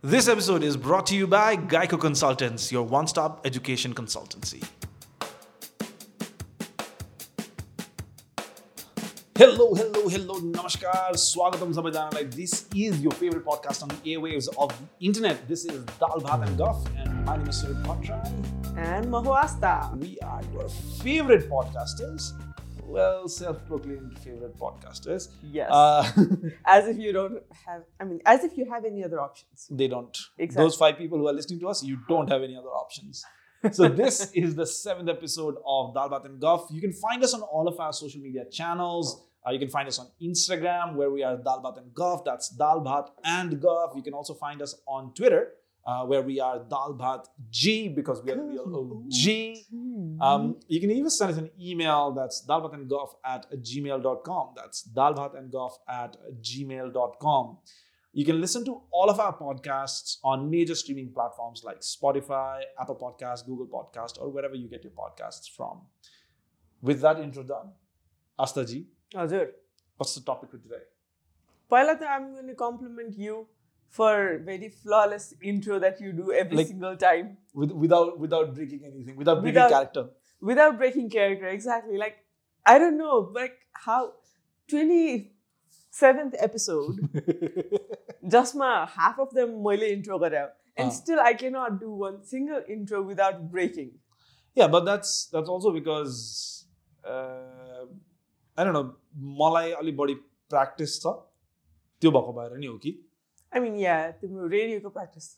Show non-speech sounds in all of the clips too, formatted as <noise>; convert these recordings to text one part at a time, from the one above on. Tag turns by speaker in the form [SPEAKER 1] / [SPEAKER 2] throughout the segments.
[SPEAKER 1] This episode is brought to you by Geico Consultants, your one stop education consultancy. Hello, hello, hello, namaskar, swagatam sabajanaलाई. This is your favorite podcast on the airwaves of the internet. This is Dal Bhat and Guff, and my name is Surit Bhattrai.
[SPEAKER 2] And Mahuasta.
[SPEAKER 1] We are your favorite podcasters. Well, self-proclaimed favorite podcasters.
[SPEAKER 2] Yes.
[SPEAKER 1] Uh, <laughs>
[SPEAKER 2] as if you don't have, I mean, as if you have any other options.
[SPEAKER 1] they don't.
[SPEAKER 2] Exactly.
[SPEAKER 1] Those five people who are listening to us, you don't have any other options. So <laughs> this is the seventh episode of Dal Bhat and Guff. You can find us on all of our social media channels. Uh, you can find us on Instagram where we are Dal Bhat and Guff. That's Dal Bhat and Guff. You can also find us on Twitter uh, where we are Dalbat G because we are real OG. Um, you can even send us an email that's dalbatandgoff at gmail.com. That's dalbatandgoff at gmail.com. You can listen to all of our podcasts on major streaming platforms like Spotify, Apple Podcast, Google Podcast, or wherever you get your podcasts from. With that intro done, Astaji.
[SPEAKER 2] Azir.
[SPEAKER 1] what's the topic for today?
[SPEAKER 2] Pilot, I'm going to compliment you for very flawless intro that you do every
[SPEAKER 1] Like-
[SPEAKER 2] single time
[SPEAKER 1] With, without without breaking anything, without breaking
[SPEAKER 2] Without-
[SPEAKER 1] character.
[SPEAKER 2] without breaking character. Exactly. Like, I don't know, like how 27th episode, <laughs> जसमा half of them मैले intro गरे and
[SPEAKER 1] Ah.
[SPEAKER 2] still I cannot do one single intro without breaking.
[SPEAKER 1] yeah, but that's that's also because uh, I don't know, मलाई अलि बढी practice छ त्यो भएको भएर नि हो कि
[SPEAKER 2] I mean, yeah, तिम्रो रेडियोको practice.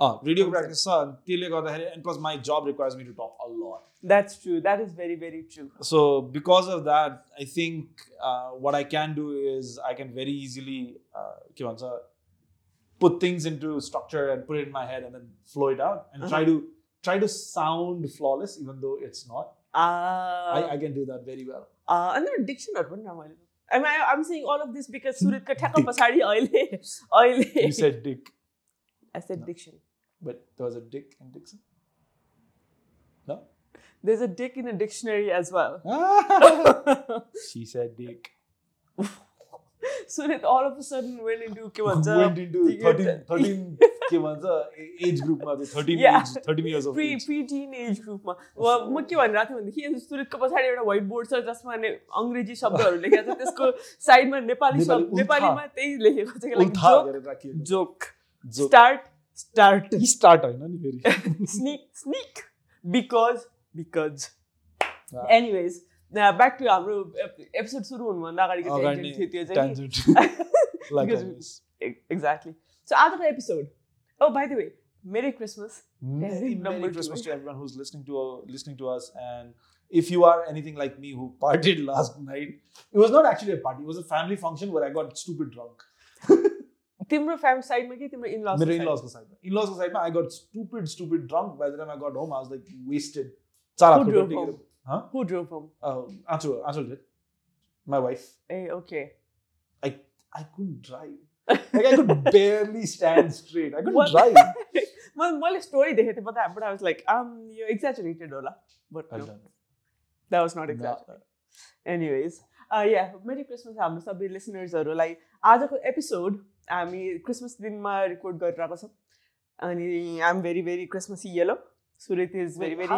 [SPEAKER 1] रेडियो प्र्याक्टिस छ अनि त्यसले गर्दाखेरि एन्ड प्लस माई जब रिक्वायर्स मी टु टक अ लट
[SPEAKER 2] That's true. That is very, very true.
[SPEAKER 1] So because of that, I think uh, what I can do is I can very easily uh, के भन्छ put things into structure and put it in my head and then flow it out and try to try to sound flawless even though it's not.
[SPEAKER 2] Uh,
[SPEAKER 1] I, I can do that very well.
[SPEAKER 2] uh, and then dictionary पनि रमाइलो am I, I'm saying all of this because Surat ka
[SPEAKER 1] thakka
[SPEAKER 2] pasadi oile. <laughs> oile.
[SPEAKER 1] You said dick.
[SPEAKER 2] I said no. diction.
[SPEAKER 1] But there was a dick in Dixon? No?
[SPEAKER 2] There's a dick in a dictionary as well. Ah! <laughs>
[SPEAKER 1] she said dick.
[SPEAKER 2] Surit, all of a sudden went into, <laughs>
[SPEAKER 1] went into 13, 13 के भन्छ age ग्रुपमा चाहिँ 13
[SPEAKER 2] Yeah.
[SPEAKER 1] age 13 years of
[SPEAKER 2] pre. Preteen age ग्रुपमा म के भनिरहेको थिएँ भनेदेखि सुरतको पछाडि एउटा व्हाइट बोर्ड छ जसमा अङ्ग्रेजी शब्दहरू लेखेको छ त्यसको साइडमा नेपाली शब्द। नेपालीमा त्यही लेखेको छ
[SPEAKER 1] उल्था
[SPEAKER 2] जोक। स्टार्ट स्टार्ट
[SPEAKER 1] स्टार्ट होइन नि फेरि <laughs>
[SPEAKER 2] sneak because because
[SPEAKER 1] Ah.
[SPEAKER 2] anyways back to हाम्रो एपिसोड सुरु हुनुभन्दा अगाडिको
[SPEAKER 1] अगाडि
[SPEAKER 2] थियो त्यो चाहिँ. एक्ज्याक्टली सो <laughs> आजको episode ओ बाई द वे मेरी Christmas
[SPEAKER 1] Merry,
[SPEAKER 2] number
[SPEAKER 1] Merry
[SPEAKER 2] two.
[SPEAKER 1] Christmas to everyone who's listening to uh, listening to us. And if you are anything like me who partied <laughs> last night, it was not actually a party. It was a family function where I got stupid drunk.
[SPEAKER 2] तिम्रो family साइडमा कि तिम्रो इन
[SPEAKER 1] मेरो
[SPEAKER 2] लस
[SPEAKER 1] in-laws side. In-laws side, I got stupid, stupid drunk. By the time I got home, I was like wasted. Chara
[SPEAKER 2] Who
[SPEAKER 1] photo
[SPEAKER 2] drove
[SPEAKER 1] taken-
[SPEAKER 2] home?
[SPEAKER 1] Huh?
[SPEAKER 2] Who drove home
[SPEAKER 1] Uh, Anshul, Anshul did. My wife.
[SPEAKER 2] A okay
[SPEAKER 1] I I couldn't drive. like I could barely stand straight. I couldn't
[SPEAKER 2] well,
[SPEAKER 1] drive.
[SPEAKER 2] well, my story they hit, about that, but I was like, um, you exaggerated, Ola.
[SPEAKER 1] But
[SPEAKER 2] no,
[SPEAKER 1] that was
[SPEAKER 2] not exaggerated. Anyways,
[SPEAKER 1] uh,
[SPEAKER 2] yeah, Merry Christmas, merry Christmas हाम्रो सबै लिसनर्सहरूलाई आजको episode हामी Christmas दिनमा record गरिरहेको छौँ अनि I am very very Christmas yellow सुरेत
[SPEAKER 1] is very very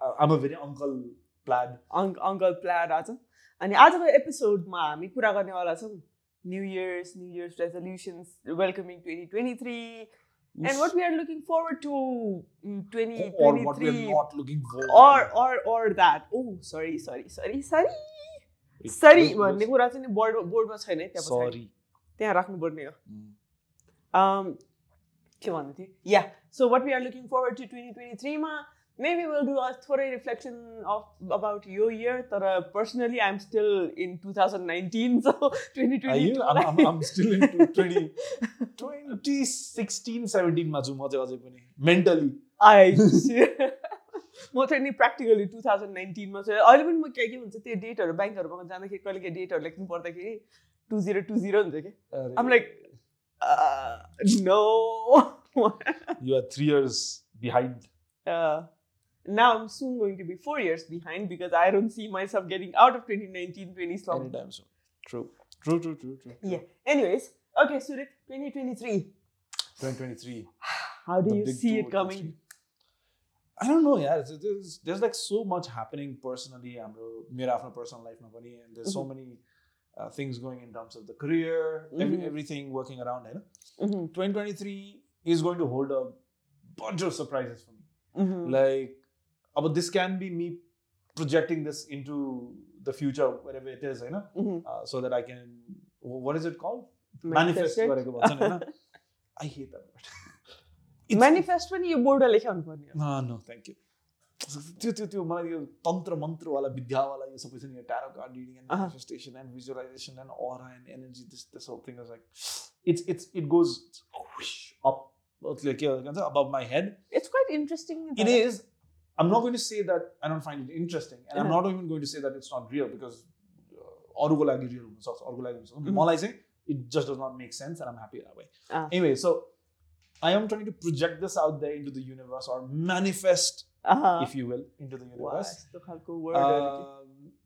[SPEAKER 1] um very uncle प्लाड अङ्क
[SPEAKER 2] uncle प्लाड आज अनि आजको एपिसोडमा हामी कुरा गर्नेवाला छौँ new years new years resolutions welcoming twenty twenty three and what we are looking forward to twenty
[SPEAKER 1] or
[SPEAKER 2] twenty
[SPEAKER 1] what we're
[SPEAKER 2] three
[SPEAKER 1] not looking for.
[SPEAKER 2] or or or that oh sorry sorry sorry sorry
[SPEAKER 1] Wait,
[SPEAKER 2] सरी
[SPEAKER 1] wait,
[SPEAKER 2] भन्ने
[SPEAKER 1] wait.
[SPEAKER 2] कुरा चाहिँ नि board बोर्डमा छैन है त्यहाँ पछाडि
[SPEAKER 1] Sorry.
[SPEAKER 2] त्यहाँ राख्नुपर्ने हो
[SPEAKER 1] Mm.
[SPEAKER 2] um, के भन्नु थियो yeah so what we are looking forward to twenty twenty थ्रीमा मेबी विल डु अ थोरै रिफ्लेक्सन अफ अबाउट यो इयर तर personally I am still in two thousand nineteen so
[SPEAKER 1] twenty twenty I'm still into 20, 2016, 17 मा छु म चाहिँ अझै पनि मेन्टली
[SPEAKER 2] म चाहिँ नि प्र्याक्टिकली टु थाउजन्ड नाइन्टिनमा चाहिँ अहिले पनि म के के भन्छ त्यो डेटहरू ब्याङ्कहरूमा जाँदाखेरि कहिले के डेटहरू लेख्नु पर्दाखेरि टु जिरो टु जिरो हुन्छ कि? I'm like, no.
[SPEAKER 1] you are three years behind.
[SPEAKER 2] uh, now I'm soon going to be four years behind because I don't see myself getting out of 2019 20 slot.
[SPEAKER 1] Anytime soon. True. True, true, true, true.
[SPEAKER 2] Yeah. Anyways, okay, Surit, 2023.
[SPEAKER 1] 2023. <sighs>
[SPEAKER 2] How do you see it coming?
[SPEAKER 1] I don't know, yeah. There's, like so much happening personally. I'm mere after personal life, and there's so
[SPEAKER 2] mm-hmm.
[SPEAKER 1] many uh, things going in terms of the career,
[SPEAKER 2] mm-hmm.
[SPEAKER 1] everything working around it.
[SPEAKER 2] Mm-hmm.
[SPEAKER 1] 2023 is going to hold a bunch of surprises for me.
[SPEAKER 2] Mm-hmm.
[SPEAKER 1] Like, uh, but this can be me projecting this into the future, wherever it is, you know,
[SPEAKER 2] Mhm.
[SPEAKER 1] uh, so that I can. wh- What is it called?
[SPEAKER 2] Manifest <laughs> it.
[SPEAKER 1] गरेको भन्छन् होइन? I hate that word. <laughs> It's-
[SPEAKER 2] Manifest पनि यो board लेखाउनु पर्ने हो।
[SPEAKER 1] No, no, thank you. त्यो त्यो त्यो मलाई यो तन्त्र मन्त्रवाला विद्यावाला यो सबै छ नि यो tarot card reading end
[SPEAKER 2] Uh-huh.
[SPEAKER 1] Manifestation end visualisation end अरा and energy this this whole thing is like it's it's it goes up के भन्छ above my head
[SPEAKER 2] It's quite interesting.
[SPEAKER 1] it is I'm not going to say that I don't find it interesting, and. I'm not even going to say that it's not real because uh, Orugolagi it just does not make sense, and I'm happy that way. Anyway, so I am trying to project this out there into the universe or manifest,
[SPEAKER 2] uh-huh.
[SPEAKER 1] if you will, into the universe. Uh,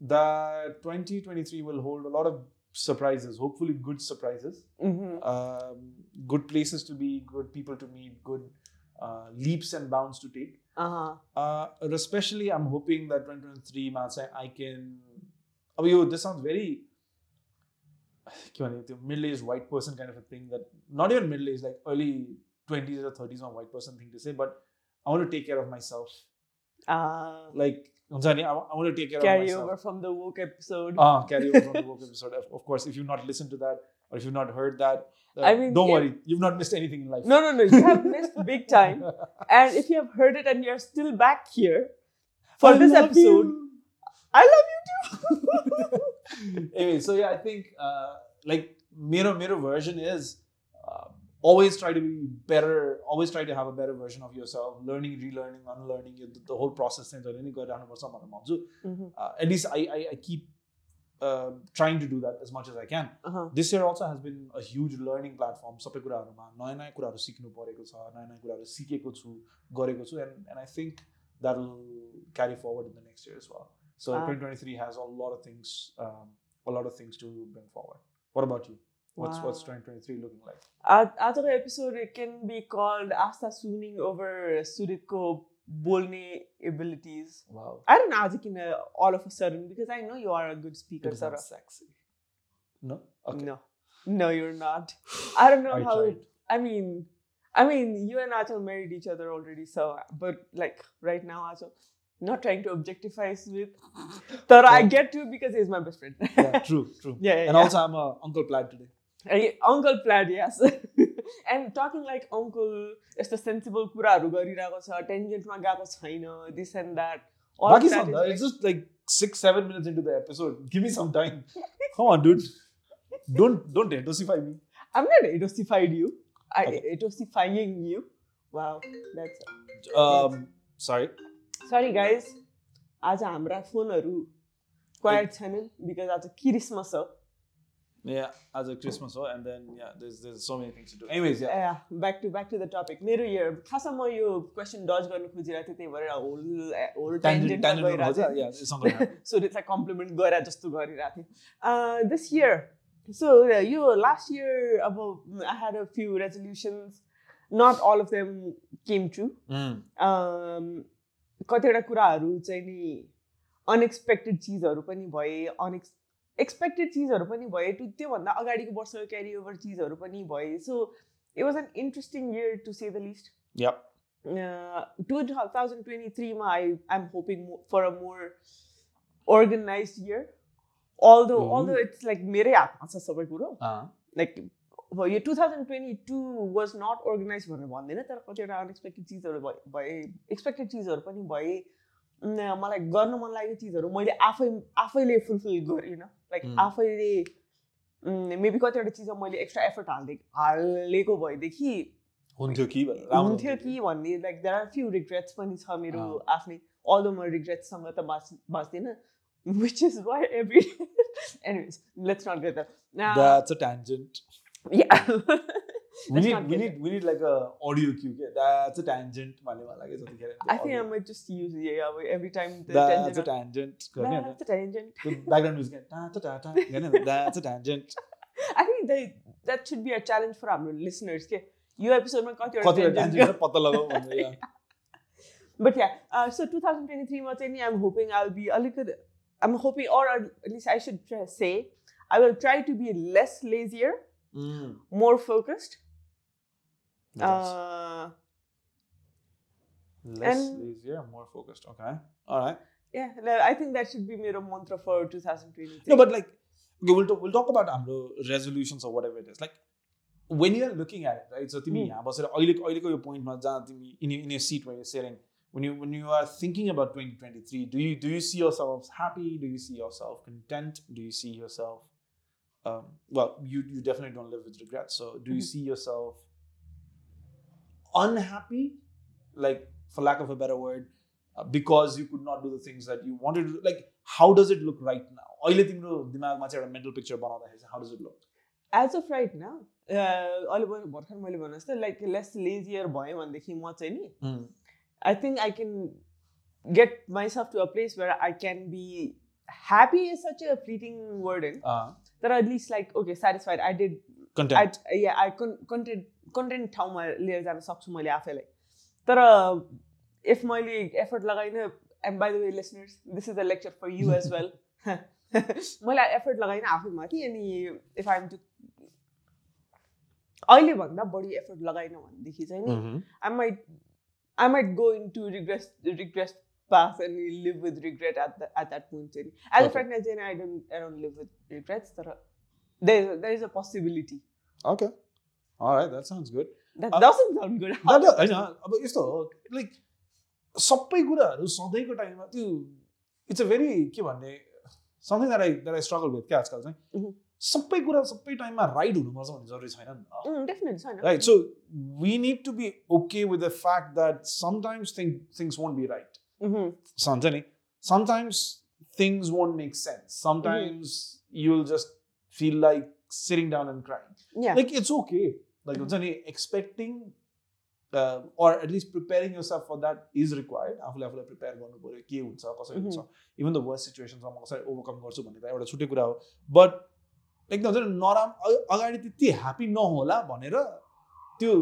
[SPEAKER 1] that 2023 will hold a lot of surprises, hopefully, good surprises,
[SPEAKER 2] mm-hmm.
[SPEAKER 1] um, good places to be, good people to meet, good uh, leaps and bounds to take.
[SPEAKER 2] Uh-huh.
[SPEAKER 1] Uh, especially, I'm hoping that 2023 I can. Oh, this sounds very middle-aged white person kind of a thing that not even middle-aged, like early 20s or 30s, or white person thing to say. But I want to take care of myself.
[SPEAKER 2] Uh,
[SPEAKER 1] like Hamzani, I, I want to take care of myself.
[SPEAKER 2] Carry over from the woke episode.
[SPEAKER 1] Ah, carry over from the woke <laughs> episode. Of, course, if you've not listened to that, or if you've not heard that, uh,
[SPEAKER 2] I mean,
[SPEAKER 1] don't
[SPEAKER 2] yeah.
[SPEAKER 1] worry, you've not missed anything in life.
[SPEAKER 2] No, no, no, you have <laughs> missed big time. And if you have heard it and you're still back here for
[SPEAKER 1] I
[SPEAKER 2] this episode,
[SPEAKER 1] you.
[SPEAKER 2] I love you too. <laughs>
[SPEAKER 1] anyway, so yeah, I think uh, like mirror mirror version is uh, always try to be better, always try to have a better version of yourself, learning, relearning, unlearning the, the whole process. And
[SPEAKER 2] mm-hmm.
[SPEAKER 1] uh, at least I, I, I keep uh, trying to do that as much as I can.
[SPEAKER 2] Uh-huh.
[SPEAKER 1] This year also has been a huge learning platform. And, and I think that will carry forward in the next year as well. So
[SPEAKER 2] ah.
[SPEAKER 1] 2023 has a lot of things, um, a lot of things to bring forward. What about you? What's what's 2023 looking like?
[SPEAKER 2] Another episode can be called Asta Sooning over Surit Bolne abilities.
[SPEAKER 1] Wow.
[SPEAKER 2] I don't know how to keep all of a sudden because I know you are a good speaker.
[SPEAKER 1] It Sarah. sexy. No.
[SPEAKER 2] No. No, you're not. <sighs> I don't know
[SPEAKER 1] I
[SPEAKER 2] how. I mean, I mean, you and Achal married each other already, so but like right now, Achal, not trying to objectify Smith. <laughs> But I get to because he's my best friend.
[SPEAKER 1] yeah, true, true. <laughs>
[SPEAKER 2] Yeah, yeah
[SPEAKER 1] and
[SPEAKER 2] yeah.
[SPEAKER 1] also I'm a Uncle Plaid today.
[SPEAKER 2] Uh, Uncle Plaid, yes. <laughs> and talking like uncle, यस्तो sensible कुराहरू गरिरहेको छ टेन्जेन्टमा गएको छैन that. All of
[SPEAKER 1] Baki Sanda, it's just like six, seven minutes into the episode. Give me some time. Come on, dude. Don't don't dosify me.
[SPEAKER 2] I'm not etosified you. I
[SPEAKER 1] Okay.
[SPEAKER 2] etosifying you. Wow, that's
[SPEAKER 1] Um, sorry.
[SPEAKER 2] sorry guys. आज हाम्रा फोनहरू quite छैनन् because आज Christmas हो
[SPEAKER 1] Yeah, as a Christmas, oh, and then yeah, there's there's so many things to do. Anyways, yeah.
[SPEAKER 2] Back to back to the topic मेरो year खासमा म यो question does गर्न खोजिरहेको थिएँ त्यही भएर होल होल
[SPEAKER 1] Tangent, tangent
[SPEAKER 2] गइरहेको थिएँ <laughs>
[SPEAKER 1] yeah,
[SPEAKER 2] so त्यसलाई कम्प्लिमेन्ट गरे जस्तो गरिरहेको थिएँ दिस इयर सो यो लास्ट इयर अब I had a few resolutions not all of them came
[SPEAKER 1] true.
[SPEAKER 2] कतिवटा कुराहरू चाहिँ नि अनएक्सपेक्टेड चिजहरू पनि भए अनएक्स एक्सपेक्टेड चिजहरू पनि भए टु त्योभन्दा अगाडिको वर्षको क्यारी ओभर चिजहरू पनि भए सो it was an interesting year to say the list
[SPEAKER 1] Yep.
[SPEAKER 2] To thousand twenty थ्रीमा आई आइम hoping for a more organise year although
[SPEAKER 1] Mhm.
[SPEAKER 2] Although it's like मेरै हातमा छ सबै कुरो
[SPEAKER 1] Uh,
[SPEAKER 2] लाइक अब यो two thousand twenty two was not organise भनेर भन्दैन तर कतिवटा अनएक्सपेक्टेड चिजहरू भए भए एक्सपेक्टेड चिजहरू पनि भए उम्, मलाई गर्न मन लागेको चिजहरू मैले आफै आफैले फुलफिल गरिनँ लाइक. आफैले मेबी कतिवटा चिजमा मैले एक्स्ट्रा एफर्ट हाल्दै हालेको भएदेखि
[SPEAKER 1] हुन्थ्यो कि
[SPEAKER 2] हुन्थ्यो कि भन्ने like there are few regrets पनि छ मेरो
[SPEAKER 1] अँ।
[SPEAKER 2] आफ्नै अल्दो म रिग्रेट्ससँग त बाँच बाँच्दिनँ which is why every anyways let's not get that
[SPEAKER 1] That's a tangent.
[SPEAKER 2] Yeah. <laughs>
[SPEAKER 1] We
[SPEAKER 2] Let's
[SPEAKER 1] need
[SPEAKER 2] not
[SPEAKER 1] we
[SPEAKER 2] get
[SPEAKER 1] need we need like a audio cue. के That's a tangent. भन्ने वाला के जतिखेर
[SPEAKER 2] I think I
[SPEAKER 1] audio.
[SPEAKER 2] might just use yeah अब every time the
[SPEAKER 1] That's a
[SPEAKER 2] tangent.
[SPEAKER 1] tangent. गर्ने होइन?
[SPEAKER 2] That's a tangent.
[SPEAKER 1] त्यो background music के, <laughs> ta ta ta ta, गर्ने होइन? That's a tangent.
[SPEAKER 2] I think that that should be a challenge for our listeners. के यो एपिसोडमा
[SPEAKER 1] कतिवटा
[SPEAKER 2] कतिवटा
[SPEAKER 1] tangent छ पत्ता लगाऊ भनेर yeah. <laughs>
[SPEAKER 2] But yeah, uh, so 2023 मा चाहिँ नि I'm hoping I'll be अलिकति I'm hoping or at least I should try, say I will try to be less lazier,
[SPEAKER 1] Mm.
[SPEAKER 2] more focused. uh,
[SPEAKER 1] Less lazier, more focused. Okay. All right.
[SPEAKER 2] Yeah, I think that should be made a mantra for 2023.
[SPEAKER 1] No, but like, okay, we'll, talk, we'll talk about AMRO resolutions or whatever it is. Like, when you're looking at it, right? So, timi, mm. your point in your, in your seat where you're sitting, when you when you are thinking about 2023, do you do you see yourself happy? Do you see yourself content? Do you see yourself um, well, you you definitely don't live with regret. So, do you
[SPEAKER 2] mm-hmm.
[SPEAKER 1] see yourself unhappy, like for lack of a better word, uh, because you could not do the things that you wanted to do? Like, how does it look right now? अहिले तिम्रो दिमागमा चाहिँ एउटा mental picture बनाउँदाखेरि चाहिँ how does it look?
[SPEAKER 2] Age of right न अहिले भन- भर्खर मैले भने जस्तै लाइक लेस लेजियर भयो भनेदेखि म चाहिँ नि आई think I can get myself to a place where I can be happy is such a फ्लिटिङ word होइन
[SPEAKER 1] Uh,
[SPEAKER 2] तर at least like okay satisfied I did
[SPEAKER 1] content.
[SPEAKER 2] आई या आई कन्टेन्ट content ठाउँमा लिएर जान सक्छु मैले आफैलाई। तर इफ मैले एफर्ट लगाइनँ M by the way listeners this is a lecture for you as well मैले एफर्ट लगाइनँ आफैमाथि अनि इफ आइ एम टु अहिलेभन्दा बढी एफर्ट लगाइनँ भनेदेखि चाहिँ नि I might I might go into regress regress pass and you live with regret at the at that point चाहिँ एज
[SPEAKER 1] अ
[SPEAKER 2] फ्रेन्डलाई चाहिँ I don't I don't live with regrets तर there is there is a possibility
[SPEAKER 1] okay All right, that sounds good.
[SPEAKER 2] That
[SPEAKER 1] Uh,
[SPEAKER 2] doesn't sound good.
[SPEAKER 1] That does- होइन अब यस्तो हो like सबै कुराहरू सधैँको टाइममा त्यो इट्स अ भेरी के भन्ने something that I that I struggle with क्या आजकल चाहिँ
[SPEAKER 2] Mhm.
[SPEAKER 1] सबै कुरा सबै टाइममा राइट हुनुपर्छ भन्ने जरुरी छैन नि त
[SPEAKER 2] Mm, definitely, sorry, no.
[SPEAKER 1] Right so we need to be okay with the fact that sometimes thing things want B right
[SPEAKER 2] Mhm.
[SPEAKER 1] हुन्छ नि sometimes things want make sense sometimes you will just feel like down and crying
[SPEAKER 2] Yeah.
[SPEAKER 1] like it's okay. Like नि expecting uh, or at least preparing yourself for that is required. आफूले आफूलाई prepare गर्नु पऱ्यो के हुन्छ कसरी हुन्छ। Even the worst सिचुएसन्समा म कसरी ओभरकम गर्छु भन्ने त एउटा छुट्टै कुरा हो। बट एकदम हुन्छ नि नराम अगाडि त्यति ह्याप्पी नहोला भनेर त्यो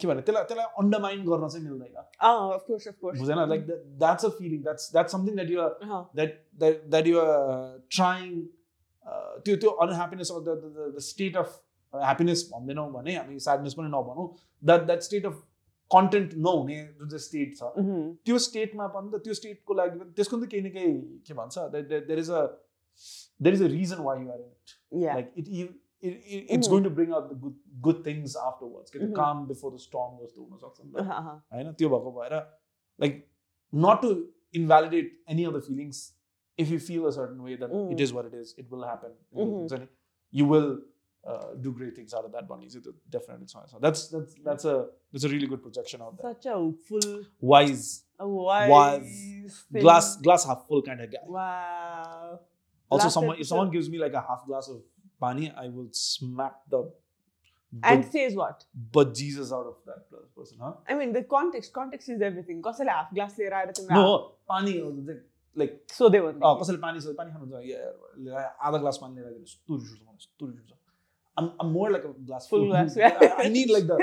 [SPEAKER 1] के भन्ने त्यसलाई त्यसलाई अन्डरमाइन गर्न चाहिँ मिल्दैन।
[SPEAKER 2] Oh, of course, of course.
[SPEAKER 1] बुझेन? Like that's a feeling that's that's something that
[SPEAKER 2] you're
[SPEAKER 1] that that that you are trying uh, त्यो त्यो unhappiness of the state of happiness भन्दैनौँ भने हामी स्याडनेस पनि नभनौँ that that state of content नहुने जुन चाहिँ state छ
[SPEAKER 2] Mhm.
[SPEAKER 1] त्यो स्टेटमा पनि त त्यो स्टेटको लागि पनि त्यसको पनि केही न केही के भन्छ there is a there is a reason why you're
[SPEAKER 2] in
[SPEAKER 1] it. Like it
[SPEAKER 2] it's.
[SPEAKER 1] Going to bring out the good good things afterwards के
[SPEAKER 2] Mhm.
[SPEAKER 1] काम बिफोर द स्टर्म जस्तो हुनसक्छ नि त. होइन त्यो भएको भएर like not to invalidate any of the feelings if you feel a certain way, then
[SPEAKER 2] mm.
[SPEAKER 1] it is what it is. It will
[SPEAKER 2] happen.
[SPEAKER 1] Mm-hmm. you will uh, do great things out of that bunny. So definitely, so, so that's that's that's a that's a really good projection out there.
[SPEAKER 2] Such a hopeful,
[SPEAKER 1] wise,
[SPEAKER 2] a wise, wise
[SPEAKER 1] glass glass half full kind of guy.
[SPEAKER 2] Wow.
[SPEAKER 1] Also, someone if someone gives me like a half glass of pani, I will smack the but, and
[SPEAKER 2] says what?
[SPEAKER 1] But Jesus out of that person, huh?
[SPEAKER 2] I mean, the context, context is everything.
[SPEAKER 1] No, pani, like
[SPEAKER 2] सोध्यो भने
[SPEAKER 1] कसैले पानी सोध्यो पानी खानुहुन्छ आधा glass पानी लिएर दिनुहोस्। तुरी भन्नुहोस् तुरी more like glass
[SPEAKER 2] full glass
[SPEAKER 1] like the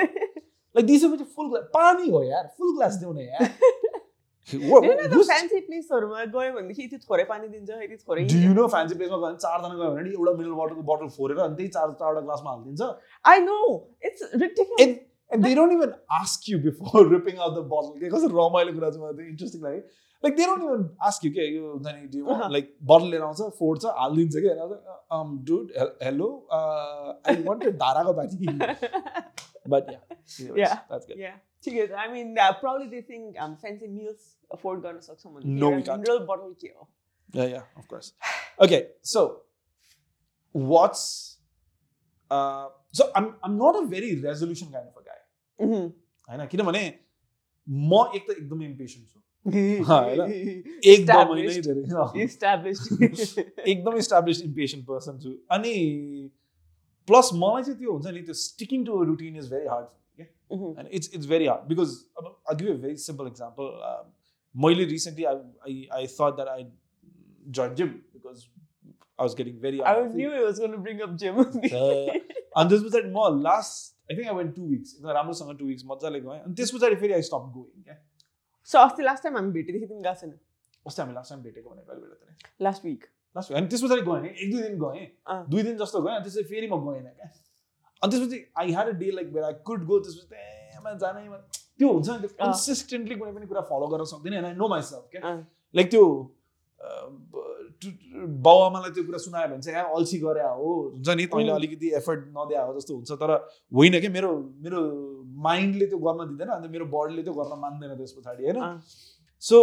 [SPEAKER 1] like this full glass पानी हो यार फुल ग्लास देउने यार। <laughs> चारजना <laughs> रमाइलो कुरा इन्ट्रेस्टिङ लाग्यो। Like they don't even ask you के यो हुन्छ नि डु
[SPEAKER 2] Uh-huh.
[SPEAKER 1] लाइक बोतल लिएर आउँछ फोड्छ हालिदिन्छ कि um dude hello I want धाराको <laughs> पानी but yeah anyways,
[SPEAKER 2] Yeah.
[SPEAKER 1] that's good
[SPEAKER 2] yeah. ठिकै छ I mean, uh, probably they think um, fancy meals afford गर्न सक्छौँ भने
[SPEAKER 1] No, we can't.
[SPEAKER 2] mineral bottle के हो
[SPEAKER 1] yeah yeah of course okay so what's uh so i'm i'm not a very resolution kind of a guy
[SPEAKER 2] Mhm.
[SPEAKER 1] होइन किनभने म एक त एकदमै इम्पेसेन्ट छु होइन? <laughs> एकदम इस्टाब्लिस इम्पेसन पर्सन छु। अनि प्लस मलाई चाहिँ त्यो हुन्छ नि त्यो sticking to routine is very
[SPEAKER 2] hard
[SPEAKER 1] and it's it's very hard because अब आई भेरी सिम्पल इक्जाम्पल मैले recently I I thought that I join gym because I was getting very अनि त्यस पछाडि म last I think I went two weeks एकदम राम्रोसँग two weeks मजाले गएँ अनि त्यस पछाडि फेरि आई स्टप गोइङ क्या
[SPEAKER 2] सो अस्ति लास्ट टाइम हामी भेटेदेखि तिमी गएको छैन
[SPEAKER 1] अस्ति हामी लास्ट टाइम भेटेको भने कहिले बेला
[SPEAKER 2] लास्ट विक
[SPEAKER 1] लास्ट अनि त्यस पछाडि गएँ एक दुई दिन गएँ। दुई दिन जस्तो गएँ अनि त्यसपछि फेरि म गएन क्या अनि त्यसपछि I had a day like I could go त्यसपछि जानै त्यो हुन्छ नि त्यो। कन्सिस्टेन्टली कुनै पनि कुरा फलो गर्न सक्दैन नो माइसेल्फ क्या। लाइक त्यो बाउआमालाई त्यो कुरा सुनायो भने चाहिँ यहाँ अल्छी गरे हो। हुन्छ नि तैँले अलिकति एफर्ट नदिया हो जस्तो हुन्छ तर होइन कि मेरो मेरो माइन्डले त्यो गर्न दिँदैन अन्त मेरो बडीले त्यो गर्न मान्दैन त्यस पछाडि होइन? So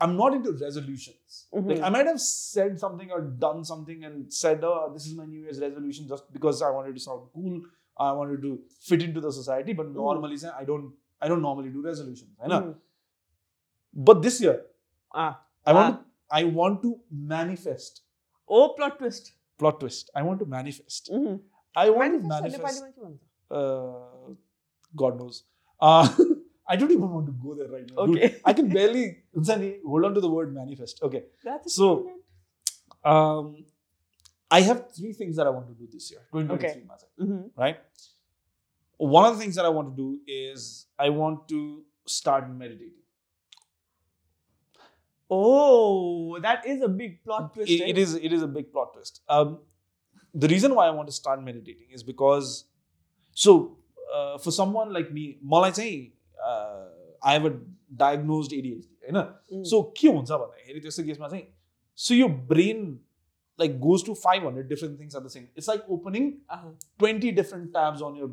[SPEAKER 1] I'm not into
[SPEAKER 2] resolutions
[SPEAKER 1] like I might have said something or done something and said this is my New Year's resolution just because I wanted to sound cool I wanted to fit into the society but normally चाहिँ I don't I don't normally do resolution
[SPEAKER 2] होइन?
[SPEAKER 1] But this year I want I want to manifest.
[SPEAKER 2] Oh, plot twist.
[SPEAKER 1] Plot twist. I want to manifest.
[SPEAKER 2] Mm-hmm.
[SPEAKER 1] I want manifest
[SPEAKER 2] to manifest.
[SPEAKER 1] Uh, God knows. Uh, <laughs> I don't even want to go there right now.
[SPEAKER 2] Okay.
[SPEAKER 1] Dude, I can barely hold on to the word manifest. Okay.
[SPEAKER 2] That's
[SPEAKER 1] so um, I have three things that I want to do this year. okay.
[SPEAKER 2] Mm-hmm.
[SPEAKER 1] Right? One of the things that I want to do is I want to start meditating.
[SPEAKER 2] Oh, that is a big plot twist.
[SPEAKER 1] It-
[SPEAKER 2] eh?
[SPEAKER 1] it is it is a big plot twist. Um, the reason why I want to start meditating is because so uh, for someone like me, मलाई चाहिँ uh, I have a diagnosed ADHD, होइन
[SPEAKER 2] Mm.
[SPEAKER 1] सो के हुन्छ भन्दाखेरि त्यस्तो केसमा चाहिँ सो यो brain like goes to five hundred different things at the same it's like opening
[SPEAKER 2] Uh-huh.
[SPEAKER 1] 20 different tabs on your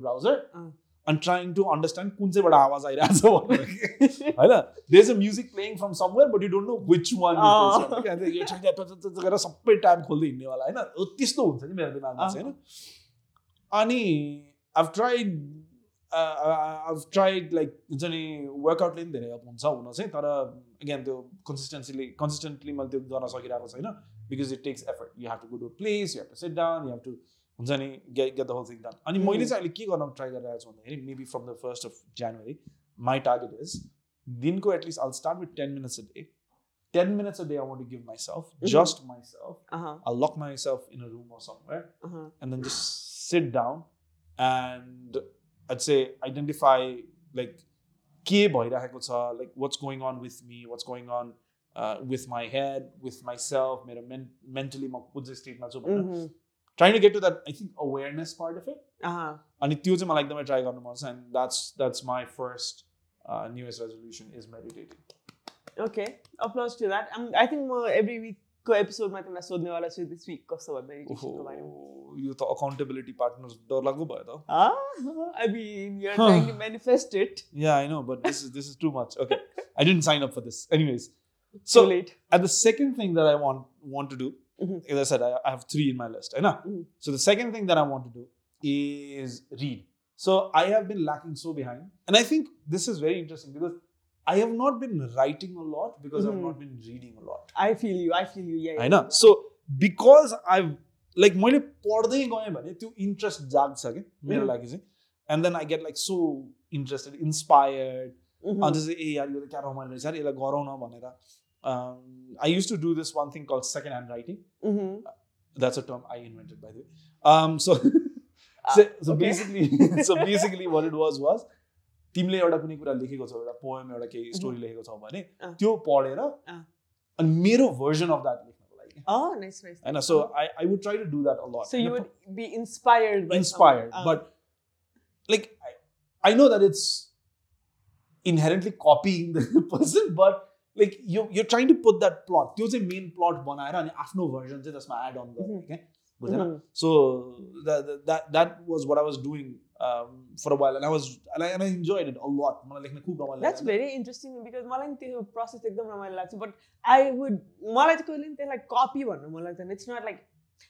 [SPEAKER 1] And trying to understand कुन चाहिँबाट आवाज आइरहेछ भनेर होइन there's a music playing from somewhere but you don't know which one it is
[SPEAKER 2] अँ।
[SPEAKER 1] के भन्छ, यो चाहिँ touch- touch- touch गरेर सबै ट्याब खोल्दै हिँड्नेवाला होइन त्यस्तो हुन्छ नि? मेरो दिमागमा चाहिँ होइन अनि I've tried uh, I've tried like हुन्छ नि वर्कआउटले पनि धेरै हेल्प हुन्छ हुन चाहिँ तर अगेन त्यो कन्सिस्टेन्सीले कन्सिस्टेन्टली मैले त्यो गर्न सकिरहेको छैन because it takes effort you have to go to place you have to sit down you have to हुन्छ नि get get the whole thing done अनि मैले
[SPEAKER 2] hmm.
[SPEAKER 1] चाहिँ अहिले के गर्न ट्राई गरिरहेको छु भन्दाखेरि maybe from the first of January my target is दिनको at least all start with ten minutes a day ten minutes a day I want
[SPEAKER 2] to
[SPEAKER 1] give myself just
[SPEAKER 2] myself
[SPEAKER 1] I lock myself in a room or somewhere and then just sit down and अझ identify like के भइरहेको छ like what's going on with me what's going on with my head with my self मेरो मेन mentally म कुन चाहिँ स्टेटमा छु mm-hmm.
[SPEAKER 2] भनेर
[SPEAKER 1] trying to get to that I think awareness part of it
[SPEAKER 2] Uh-huh.
[SPEAKER 1] अनि त्यो चाहिँ मलाई एकदमै ट्राई गर्नु मन छ and that's that's my first uh, New Year's resolution is meditating
[SPEAKER 2] Okay. Applause to that. Um, I think म every week को एपिसोडमा तिमीलाई सोध्नेवाला छु दिस विक कस्तो भयो मेडिटेसनको बारेमा
[SPEAKER 1] ओहो, यो त अकाउन्टेबिलिटी पार्टनर डरलाग्दो भयो त
[SPEAKER 2] Ah, I mean, you're trying to manifest it.
[SPEAKER 1] Yeah, I know, but this is this is too much. Okay, I didn't sign up for this. Anyways,
[SPEAKER 2] Too
[SPEAKER 1] so
[SPEAKER 2] late.
[SPEAKER 1] and the second thing that I want want to do,
[SPEAKER 2] Mhm.
[SPEAKER 1] as I said, I, I have three in my list. I know.
[SPEAKER 2] Mhm.
[SPEAKER 1] So the second thing that I want to do is read. So I have been lacking so behind, and I think this is very interesting because I have not been writing a lot because
[SPEAKER 2] Mhm.
[SPEAKER 1] I've not been reading a lot.
[SPEAKER 2] I feel you. I feel you. Yeah.
[SPEAKER 1] I
[SPEAKER 2] yeah,
[SPEAKER 1] know.
[SPEAKER 2] yeah.
[SPEAKER 1] So because I've like मैले पढ्दै गएँ भने त्यो interest जाग्छ कि मेरो
[SPEAKER 2] Mhm.
[SPEAKER 1] लागि चाहिँ and then I get like so interested inspired
[SPEAKER 2] Mhm.
[SPEAKER 1] अन्त चाहिँ ए यार यो त क्या रमाइलो रहेछ यार यसलाई गरौँ न भनेर आई use to do this one thing कल second hand writing
[SPEAKER 2] Mhm.
[SPEAKER 1] That's a term I invented by the so <laughs>
[SPEAKER 2] Ah,
[SPEAKER 1] so
[SPEAKER 2] okay.
[SPEAKER 1] Basically <laughs> so basically what it was was तिमीले एउटा कुनै कुरा लेखेको छौ एउटा पोएम एउटा केही स्टोरी लेखेको छौ भने
[SPEAKER 2] अँ।
[SPEAKER 1] त्यो पढेर
[SPEAKER 2] अँ।
[SPEAKER 1] अनि मेरो भर्जन अफ द्याट लेख्नको लागि
[SPEAKER 2] Oh, nice, nice.
[SPEAKER 1] होइन so I I would try to do that a लट
[SPEAKER 2] So you would be inspired by
[SPEAKER 1] inspired
[SPEAKER 2] someone.
[SPEAKER 1] but like I, I know that it's inherently copying the <laughs> person but like you you're trying to put that plot त्यो चाहिँ main प्लट बनाएर अनि आफ्नो version चाहिँ त्यसमा add अन गर्ने क्या बुझेन. सो that that was what I was doing um, for a while and I was and I, and I enjoyed it a lot. मलाई लेख्न खुब रमाइलो
[SPEAKER 2] That's
[SPEAKER 1] लाग्यो।
[SPEAKER 2] very interesting because मलाई नि त्यो प्रोसेस एकदम रमाइलो लाग्छ बट आई वुड मलाई चाहिँ कहिले पनि त्यसलाई कपी भन्नु मन लाग्दैन। इट्स नट लाइक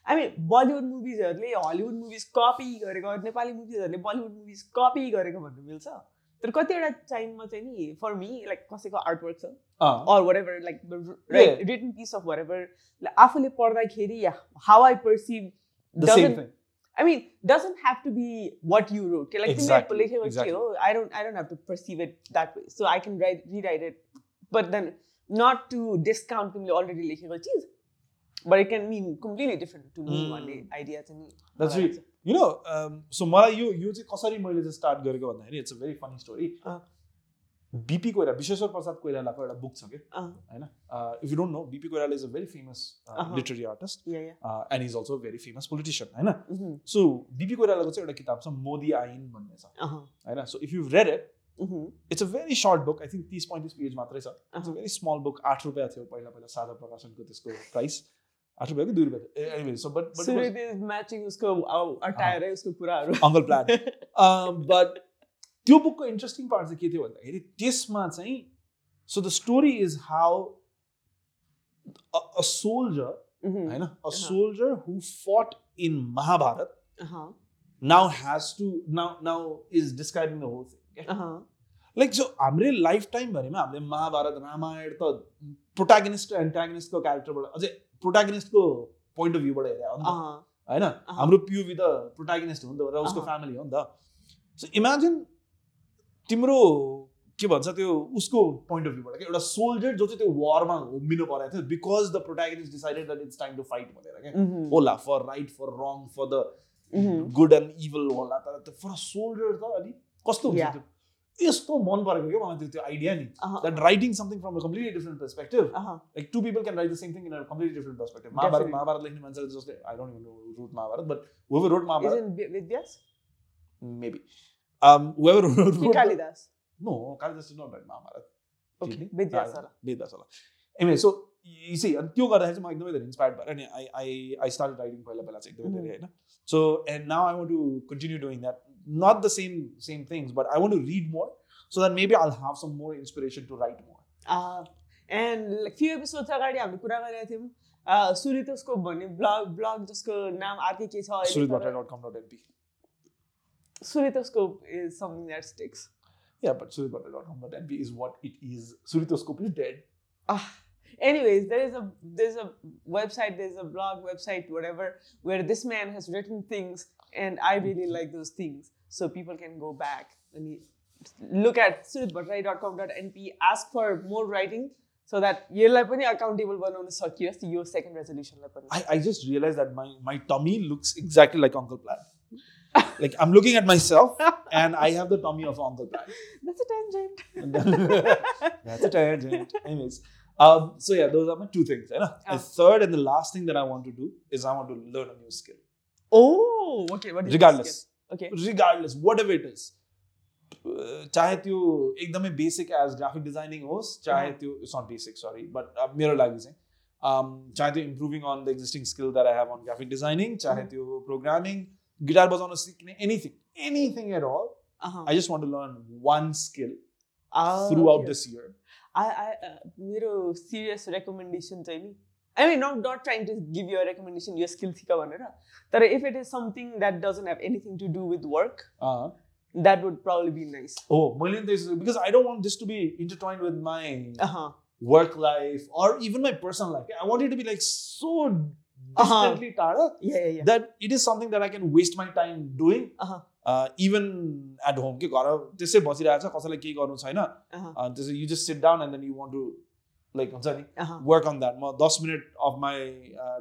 [SPEAKER 2] आई मिन बलिउड मुभिजहरूले हलिउड मुभिज कपी गरेको नेपाली मुभिजहरूले बलिउड मुभिज कपी गरेको भन्नु मिल्छ। तर कतिवटा टाइममा चाहिँ नि फर मी लाइक कसैको आर्टवर्क छ
[SPEAKER 1] अँ,
[SPEAKER 2] or whatever, like the right, written piece of whatever. Like, आफूले पढ्दाखेरि yeah, how I perceive
[SPEAKER 1] the same
[SPEAKER 2] doesn't.
[SPEAKER 1] thing
[SPEAKER 2] I mean, doesn't have to be what you wrote. Okay, like
[SPEAKER 1] Exactly,
[SPEAKER 2] तिमीले लेखेको के
[SPEAKER 1] exactly.
[SPEAKER 2] हो, I don't, I don't have to perceive it that way. So I can write, rewrite it, but then not to discount तिमीले already लेखेको चिज. But it can mean completely different to me
[SPEAKER 1] Mm.
[SPEAKER 2] भन्ने idea चाहिँ नि
[SPEAKER 1] That's
[SPEAKER 2] मलाई
[SPEAKER 1] really-
[SPEAKER 2] लाग्छ.
[SPEAKER 1] You know so मलाई यो यो चाहिँ कसरी मैले चाहिँ स्टार्ट गरेको भन्दाखेरि it's a very funny
[SPEAKER 2] story.
[SPEAKER 1] BP कोइरा Bishweshwar Prasad कोइरालाको एउटा बुक छ कि होइन? If you don't know BP Koirala is
[SPEAKER 2] a
[SPEAKER 1] very famous.
[SPEAKER 2] Literary artist.
[SPEAKER 1] And is also very famous politician होइन? सो बिपी कोइरालाको चाहिँ एउटा किताब छ मोदी आइन भन्ने छ। होइन? So if you read
[SPEAKER 2] it
[SPEAKER 1] it's a very short book I think तिस पैँतिस पेज मात्रै छ। It's
[SPEAKER 2] a
[SPEAKER 1] very small book आठ रुपियाँ थियो पहिला पहिला साझा प्रकाशनको त्यसको प्राइस आठ रुपियाँ कि दुई रुपियाँ थियो एनिवे सो बट
[SPEAKER 2] उसको उसको कुराहरू
[SPEAKER 1] अङ्कल प्लान बट त्यो बुकको इन्ट्रेस्टिङ पार्ट चाहिँ के थियो भन्दाखेरि त्यसमा चाहिँ so the story is how a
[SPEAKER 2] soldier
[SPEAKER 1] होइन a soldier who fought
[SPEAKER 2] in
[SPEAKER 1] Mahabharat now has to now now is describing the whole
[SPEAKER 2] thing
[SPEAKER 1] like जो हाम्रै लाइफ टाइमभरिमा हामीले महाभारत रामायण त प्रोटागनिस्ट र एन्टागनिस्टको क्यारेक्टरबाट अझै प्रोटागनिस्टको पोइन्ट अफ भ्यूबाट हेरे हो नि त। होइन? हाम्रो पियुभी त प्रोटागनिस्ट हो नि त र उसको। फ्यामिली हो नि त। सो इमेजिन तिम्रो के भन्छ त्यो उसको पोइन्ट अफ भ्यूबाट एउटा सोल्जर जो चाहिँ त्यो वारमा होमिनु परेको थियो because the protagonist decided that it's time to fight भनेर क्या। होला for right for wrong for
[SPEAKER 2] the
[SPEAKER 1] good and evil होला तर फर अ सोल्जर त अलिक कस्तो हुन्छ. त्यो? यस्तो मन परेको क्या मलाई त्यो त्यो आइडिया नि
[SPEAKER 2] uh-huh,
[SPEAKER 1] that writing something from a completely different perspective.
[SPEAKER 2] uh-huh,
[SPEAKER 1] Like two people can write the same thing in a completely different perspective. Mahabharat,
[SPEAKER 2] Definitely.
[SPEAKER 1] Mahabharat लेख्ने मान्छेले जसले I don't even know who wrote Mahabharat, but whoever wrote Mahabharat,
[SPEAKER 2] isn't Vi- Vidyas?
[SPEAKER 1] maybe. Um, whoever wrote,
[SPEAKER 2] कि Kalidas
[SPEAKER 1] no, Kalidas did not write Mahabharat.
[SPEAKER 2] Okay,
[SPEAKER 1] Did he?
[SPEAKER 2] Vidyas
[SPEAKER 1] Ah,
[SPEAKER 2] होला
[SPEAKER 1] Vedas होला. Anyway, so you see, अनि त्यो गर्दाखेरि चाहिँ म एकदमै धेरै इन्सपायर्ड भएर अनि आई आई आई स्टार्ट राइटिङ पहिला पहिला चाहिँ एकदमै धेरै होइन so and now I want to continue doing that not the same same things but I want to read more so that maybe I have some more inspiration to right more
[SPEAKER 2] and few episode अगाडि हामीले कुरा गरेका थियौँ uh, सुरितोस्कोप भन्ने blog blog जसको नाम अर्कै के छ अहिले
[SPEAKER 1] सुरित
[SPEAKER 2] तर-
[SPEAKER 1] भट्टराई डट कम dot NP
[SPEAKER 2] Suritoscope is something that sticks.
[SPEAKER 1] Yeah, but suritbhatta.com.np is what it is. Suritoscope is dead.
[SPEAKER 2] Ah, anyways, there is a there's a website, there's a blog website, whatever, where this man has written things, and I really like those things. so people can go back and look at suritbhatrai.com.np, ask for more writing so that yearla pani accountable बनाउन सकियोस् यो your second resolution.
[SPEAKER 1] I I just realized that my my tummy looks exactly like Uncle Plaid. like I'm looking at myself and I have the tummy of Uncle Plaid.
[SPEAKER 2] That's a tangent. <laughs>
[SPEAKER 1] That's a tangent. Anyways, um, so yeah, those are my two things. Right?
[SPEAKER 2] Uh,
[SPEAKER 1] the third and the last thing that I want to do is I want to learn a new skill.
[SPEAKER 2] Oh, okay. What is
[SPEAKER 1] Regardless,
[SPEAKER 2] skill? Okay.
[SPEAKER 1] regardless whatever it is Uh, चाहे त्यो एकदमै basic as graphic designing होस् चाहे
[SPEAKER 2] अँ।
[SPEAKER 1] त्यो it's not basic sorry but मेरो लागि चाहिँ um, चाहे त्यो improving on the existing skill that I have on graphic designing चाहे
[SPEAKER 2] अँ।
[SPEAKER 1] त्यो प्रोग्रामिङ गिटार बजाउन सिक्ने anything anything at Al
[SPEAKER 2] Uh-huh.
[SPEAKER 1] I just want to learn one skill
[SPEAKER 2] Ah,
[SPEAKER 1] through out
[SPEAKER 2] okay.
[SPEAKER 1] This year
[SPEAKER 2] I, I, uh, मेरो serious recommendation चाहिँ नि I mean, I'm not trying to give you a recommendation, your skill thika bhanera. But if it is something that doesn't have anything to do with work, that would
[SPEAKER 1] probably be nice. Oh, million. Because I don't want this to be intertwined with
[SPEAKER 2] my
[SPEAKER 1] work life or even my personal life. I want it to be like so distantly uh
[SPEAKER 2] yeah, yeah,
[SPEAKER 1] that it is something that I can waste my time doing.
[SPEAKER 2] Even
[SPEAKER 1] at home, at home के घर त्यसै बसिरहेको छ कसैलाई केही गर्नु छैन त्यसै you just sit down and then you want like हुन्छ नि
[SPEAKER 2] Uh-huh.
[SPEAKER 1] work on that म दस मिनट अफ माई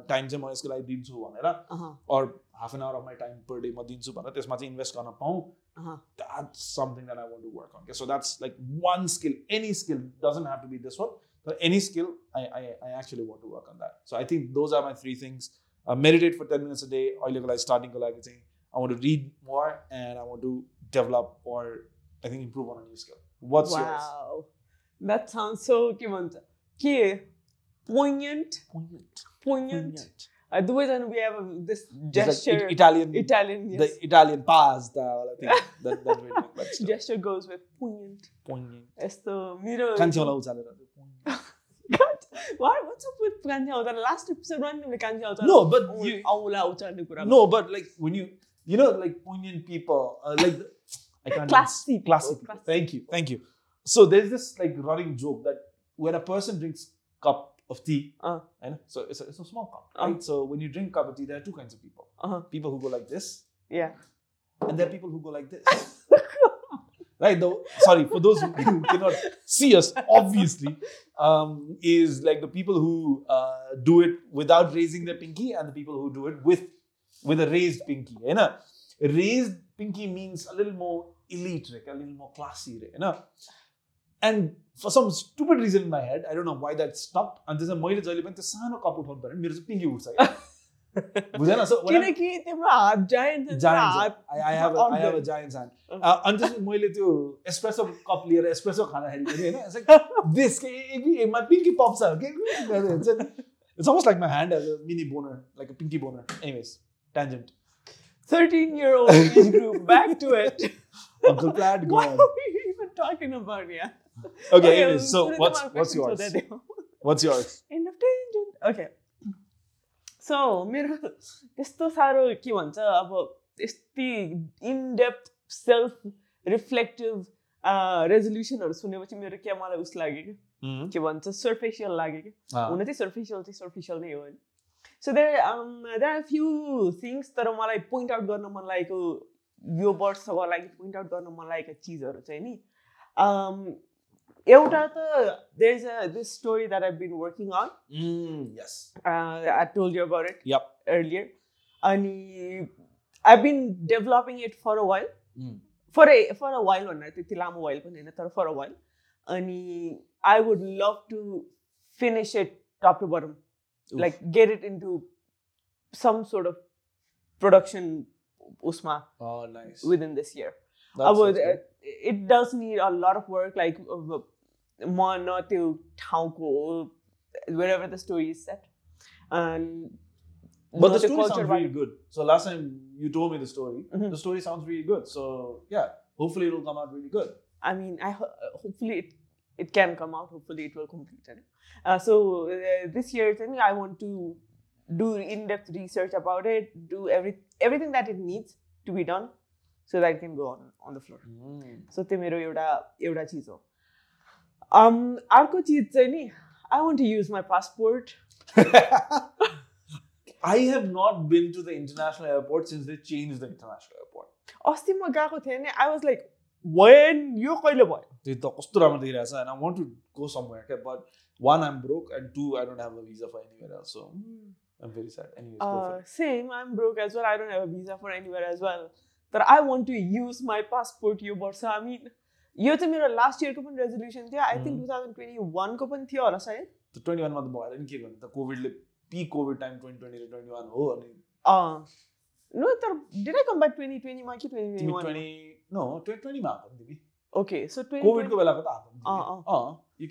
[SPEAKER 1] टाइम चाहिँ म यसको लागि दिन्छु भनेर
[SPEAKER 2] Uh-huh.
[SPEAKER 1] or half an hour of my time per day म दिन्छु भनेर त्यसमा चाहिँ इन्भेस्ट गर्न पाऊँ
[SPEAKER 2] Uh-huh.
[SPEAKER 1] that's something that I want to work on. Okay, so that's like one skill. Any skill doesn't have to be this one, but any skill, I, I, I actually want to work on that. So I think those are my three things. Uh, meditate for 10 minutes a day. अहिलेको लागि starting को लागि चाहिँ I want to read more and I want to develop or I think improve on a new skill. What's yours?
[SPEAKER 2] Wow. That sounds so के भन्छ que poignant,
[SPEAKER 1] poignant,
[SPEAKER 2] poignant. it, uh, and we have a, this gesture,
[SPEAKER 1] like Italian,
[SPEAKER 2] Italian, yes.
[SPEAKER 1] the Italian pasta. <laughs> that, that way.
[SPEAKER 2] Gesture goes with poignant.
[SPEAKER 1] Poignant. Esto, miro. Kanchiola <laughs>
[SPEAKER 2] God, why? What's up with Kanchiola? The last episode randomly Kanchiola.
[SPEAKER 1] No, but you. No, but like when you, you know, like poignant people, uh, like. The, I can't
[SPEAKER 2] classy,
[SPEAKER 1] classy. Thank you, thank you. So there's this like running joke that when a person drinks cup of tea,
[SPEAKER 2] Uh.
[SPEAKER 1] Know, so it's a, it's a small cup,
[SPEAKER 2] Uh.
[SPEAKER 1] right? So when you drink cup of tea, there are two kinds of people:
[SPEAKER 2] Uh-huh.
[SPEAKER 1] people who go like this,
[SPEAKER 2] Yeah.
[SPEAKER 1] and there are people who go like this. <laughs> right though sorry for those who, who cannot see us obviously um, is like the people who uh, do it without raising their pinky and the people who do it with with a raised pinky you know raised pinky means a little more elite, a little more classy, right? You know? And for some stupid reason in my head, I don't know why that stuck. And there's a मैले जहिले पनि त्यो सानो cup उठाउनु पऱ्यो मेरो चाहिँ पिङ्की उठ्छ क्या बुझेन सो
[SPEAKER 2] किनकि तिम्रो हात giant
[SPEAKER 1] giant I, I have a, I have a giant hand. Uh, अनि त्यसपछि मैले त्यो एस्प्रेसो कप लिएर एस्प्रेसो खाँदाखेरि पनि होइन it's like this के my pinky pops out के हुन्छ नि it's almost like my hand has a mini boner like a pinky boner anyways tangent
[SPEAKER 2] 13 year old age group back to it
[SPEAKER 1] Uncle Plaid
[SPEAKER 2] what
[SPEAKER 1] gone
[SPEAKER 2] are we even talking about yeah
[SPEAKER 1] Okay anyways so what's what's yours? What's <laughs> yours?
[SPEAKER 2] End of tangent. Okay. So मेरो त्यस्तो साह्रो के भन्छ अब यति in depth self reflective रेजोल्युसनहरू सुनेपछि मेरो के मलाई उस लाग्यो कि के भन्छ सर्फेसियल लाग्यो कि. हुन चाहिँ सर्फेसियल चाहिँ सर्फेसियल नै हो होइन। So there there are few things तर मलाई पोइन्ट आउट गर्न मन लागेको यो वर्षको लागि पोइन्ट आउट गर्न मन लागेको चिजहरू चाहिँ नि। um, एउटा त there is a this story that I been working on
[SPEAKER 1] Mm, yes
[SPEAKER 2] I told you about it
[SPEAKER 1] Yep.
[SPEAKER 2] earlier अनि आई बिन developing it for a while
[SPEAKER 1] Mm.
[SPEAKER 2] For A for a while भनेर त्यति लामो while पनि होइन तर फर a while अनि I would love to finish it tub to button
[SPEAKER 1] Oof.
[SPEAKER 2] like get it into some sort of production usma
[SPEAKER 1] oh nice
[SPEAKER 2] within this year
[SPEAKER 1] That's-
[SPEAKER 2] अब
[SPEAKER 1] that's good.
[SPEAKER 2] it does need a lot of work like uh, म न त्यो ठाउँको wherever the story is set and
[SPEAKER 1] But
[SPEAKER 2] न
[SPEAKER 1] the
[SPEAKER 2] त्यो
[SPEAKER 1] story
[SPEAKER 2] culture
[SPEAKER 1] sounds really good. So last time you told me the story,
[SPEAKER 2] Mhm.
[SPEAKER 1] the story sounds really good. So yeah, hopefully it'll come out really good.
[SPEAKER 2] I mean, I ho- hopefully it it can come out. Hopefully it will complete it. Uh, so uh, this year, then I want to do in-depth research about it, do every everything that it needs to be done, so that it can go on on the floor. So त्यो मेरो एउटा एउटा चिज हो um, Um, अर्को चिज चाहिँ नि I want to use my passport
[SPEAKER 1] I have not been to the international airport since they change the international airport
[SPEAKER 2] अस्ति म गएको थिएँ नि आई वाज लाइक वेन यो कहिले भयो
[SPEAKER 1] त्यही त कस्तो राम्रो देखिरहेको छ and I want to go somewhere क्या but one I'm broke and two I don't have a visa for anywhere else so I'm very sad. Anyways,
[SPEAKER 2] uh, same. I'm broke as well. I don't have a visa for anywhere as well. But I want to use my passport, you Borsa. I mean, यो चाहिँ मेरो last इयरको पनि resolution थियो। I
[SPEAKER 1] think.
[SPEAKER 2] Two thousand twenty वानको पनि थियो होला सायद।
[SPEAKER 1] त 21 मा त भएन नि के गर्नु? त कोभिडले पिक कोभिड टाइम 2020 र 21 हो अनि।
[SPEAKER 2] नो तर did I come back twenty ट्वेन्टीमा कि ट्वेन्टी ट्वेन्टी
[SPEAKER 1] 20 नो 2020 मा आएको नि तिमी।
[SPEAKER 2] ओके सो ट्वेन्टी
[SPEAKER 1] कोभिडको बेलाको त आएको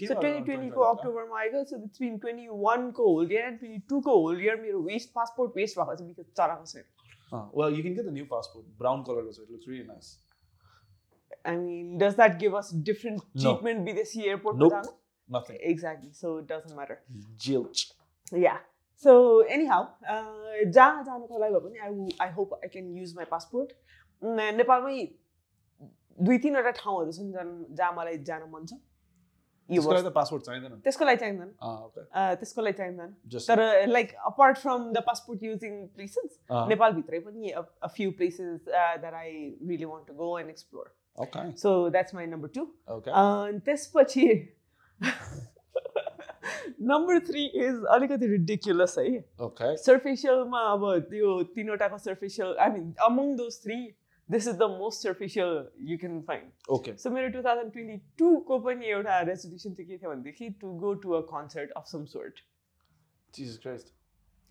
[SPEAKER 2] सो ट्वेन्टी ट्वेन्टीको
[SPEAKER 1] 2020
[SPEAKER 2] अक्टोबरमा आएको। सो इट्स बिन ट्वेन्टी वानको होल इयर एन्ड ट्वेन्टी टूको होल इयर मेरो वेस्ट पासपोर्ट वेस्ट भएको छ। बिकज चराको
[SPEAKER 1] अँ, well you can get the new passport brown color so it looks really nice
[SPEAKER 2] I mean, does that give us different
[SPEAKER 1] No.
[SPEAKER 2] treatment विदेशी airport
[SPEAKER 1] Nope. nothing
[SPEAKER 2] Exactly. So it doesn't matter.
[SPEAKER 1] Jilch.
[SPEAKER 2] Yeah. So anyhow, uh, जहाँ जानुको लागि भए पनि I, I hope I can use my passport. न- नेपालमै दुई तिनवटा ठाउँहरू छन् जहाँ जहाँ मलाई जान मन छ यो
[SPEAKER 1] त्यसको लागि
[SPEAKER 2] वर्ष
[SPEAKER 1] त पासपोर्ट चाहिँदैन
[SPEAKER 2] त्यसको लागि चाहिँदैन
[SPEAKER 1] अँ, okay.
[SPEAKER 2] Uh, त्यसको लागि चाहिँदैन
[SPEAKER 1] Just
[SPEAKER 2] तर like apart from the passport using places
[SPEAKER 1] अँ,
[SPEAKER 2] नेपालभित्रै पनि a few places that I really want to go and explore
[SPEAKER 1] okay.
[SPEAKER 2] So that's my number two
[SPEAKER 1] okay.
[SPEAKER 2] त्यसपछि नम्बर थ्री इज अलिकति ridiculous है
[SPEAKER 1] okay.
[SPEAKER 2] सर्फेसियलमा अब त्यो तिनवटाको superficial I mean among those three this is the most superficial you can find
[SPEAKER 1] okay.
[SPEAKER 2] So मेरो two thousand twenty टूको पनि एउटा resolution चाहिँ के थियो भनेदेखि to go to a concert of some sort
[SPEAKER 1] Jesus Christ.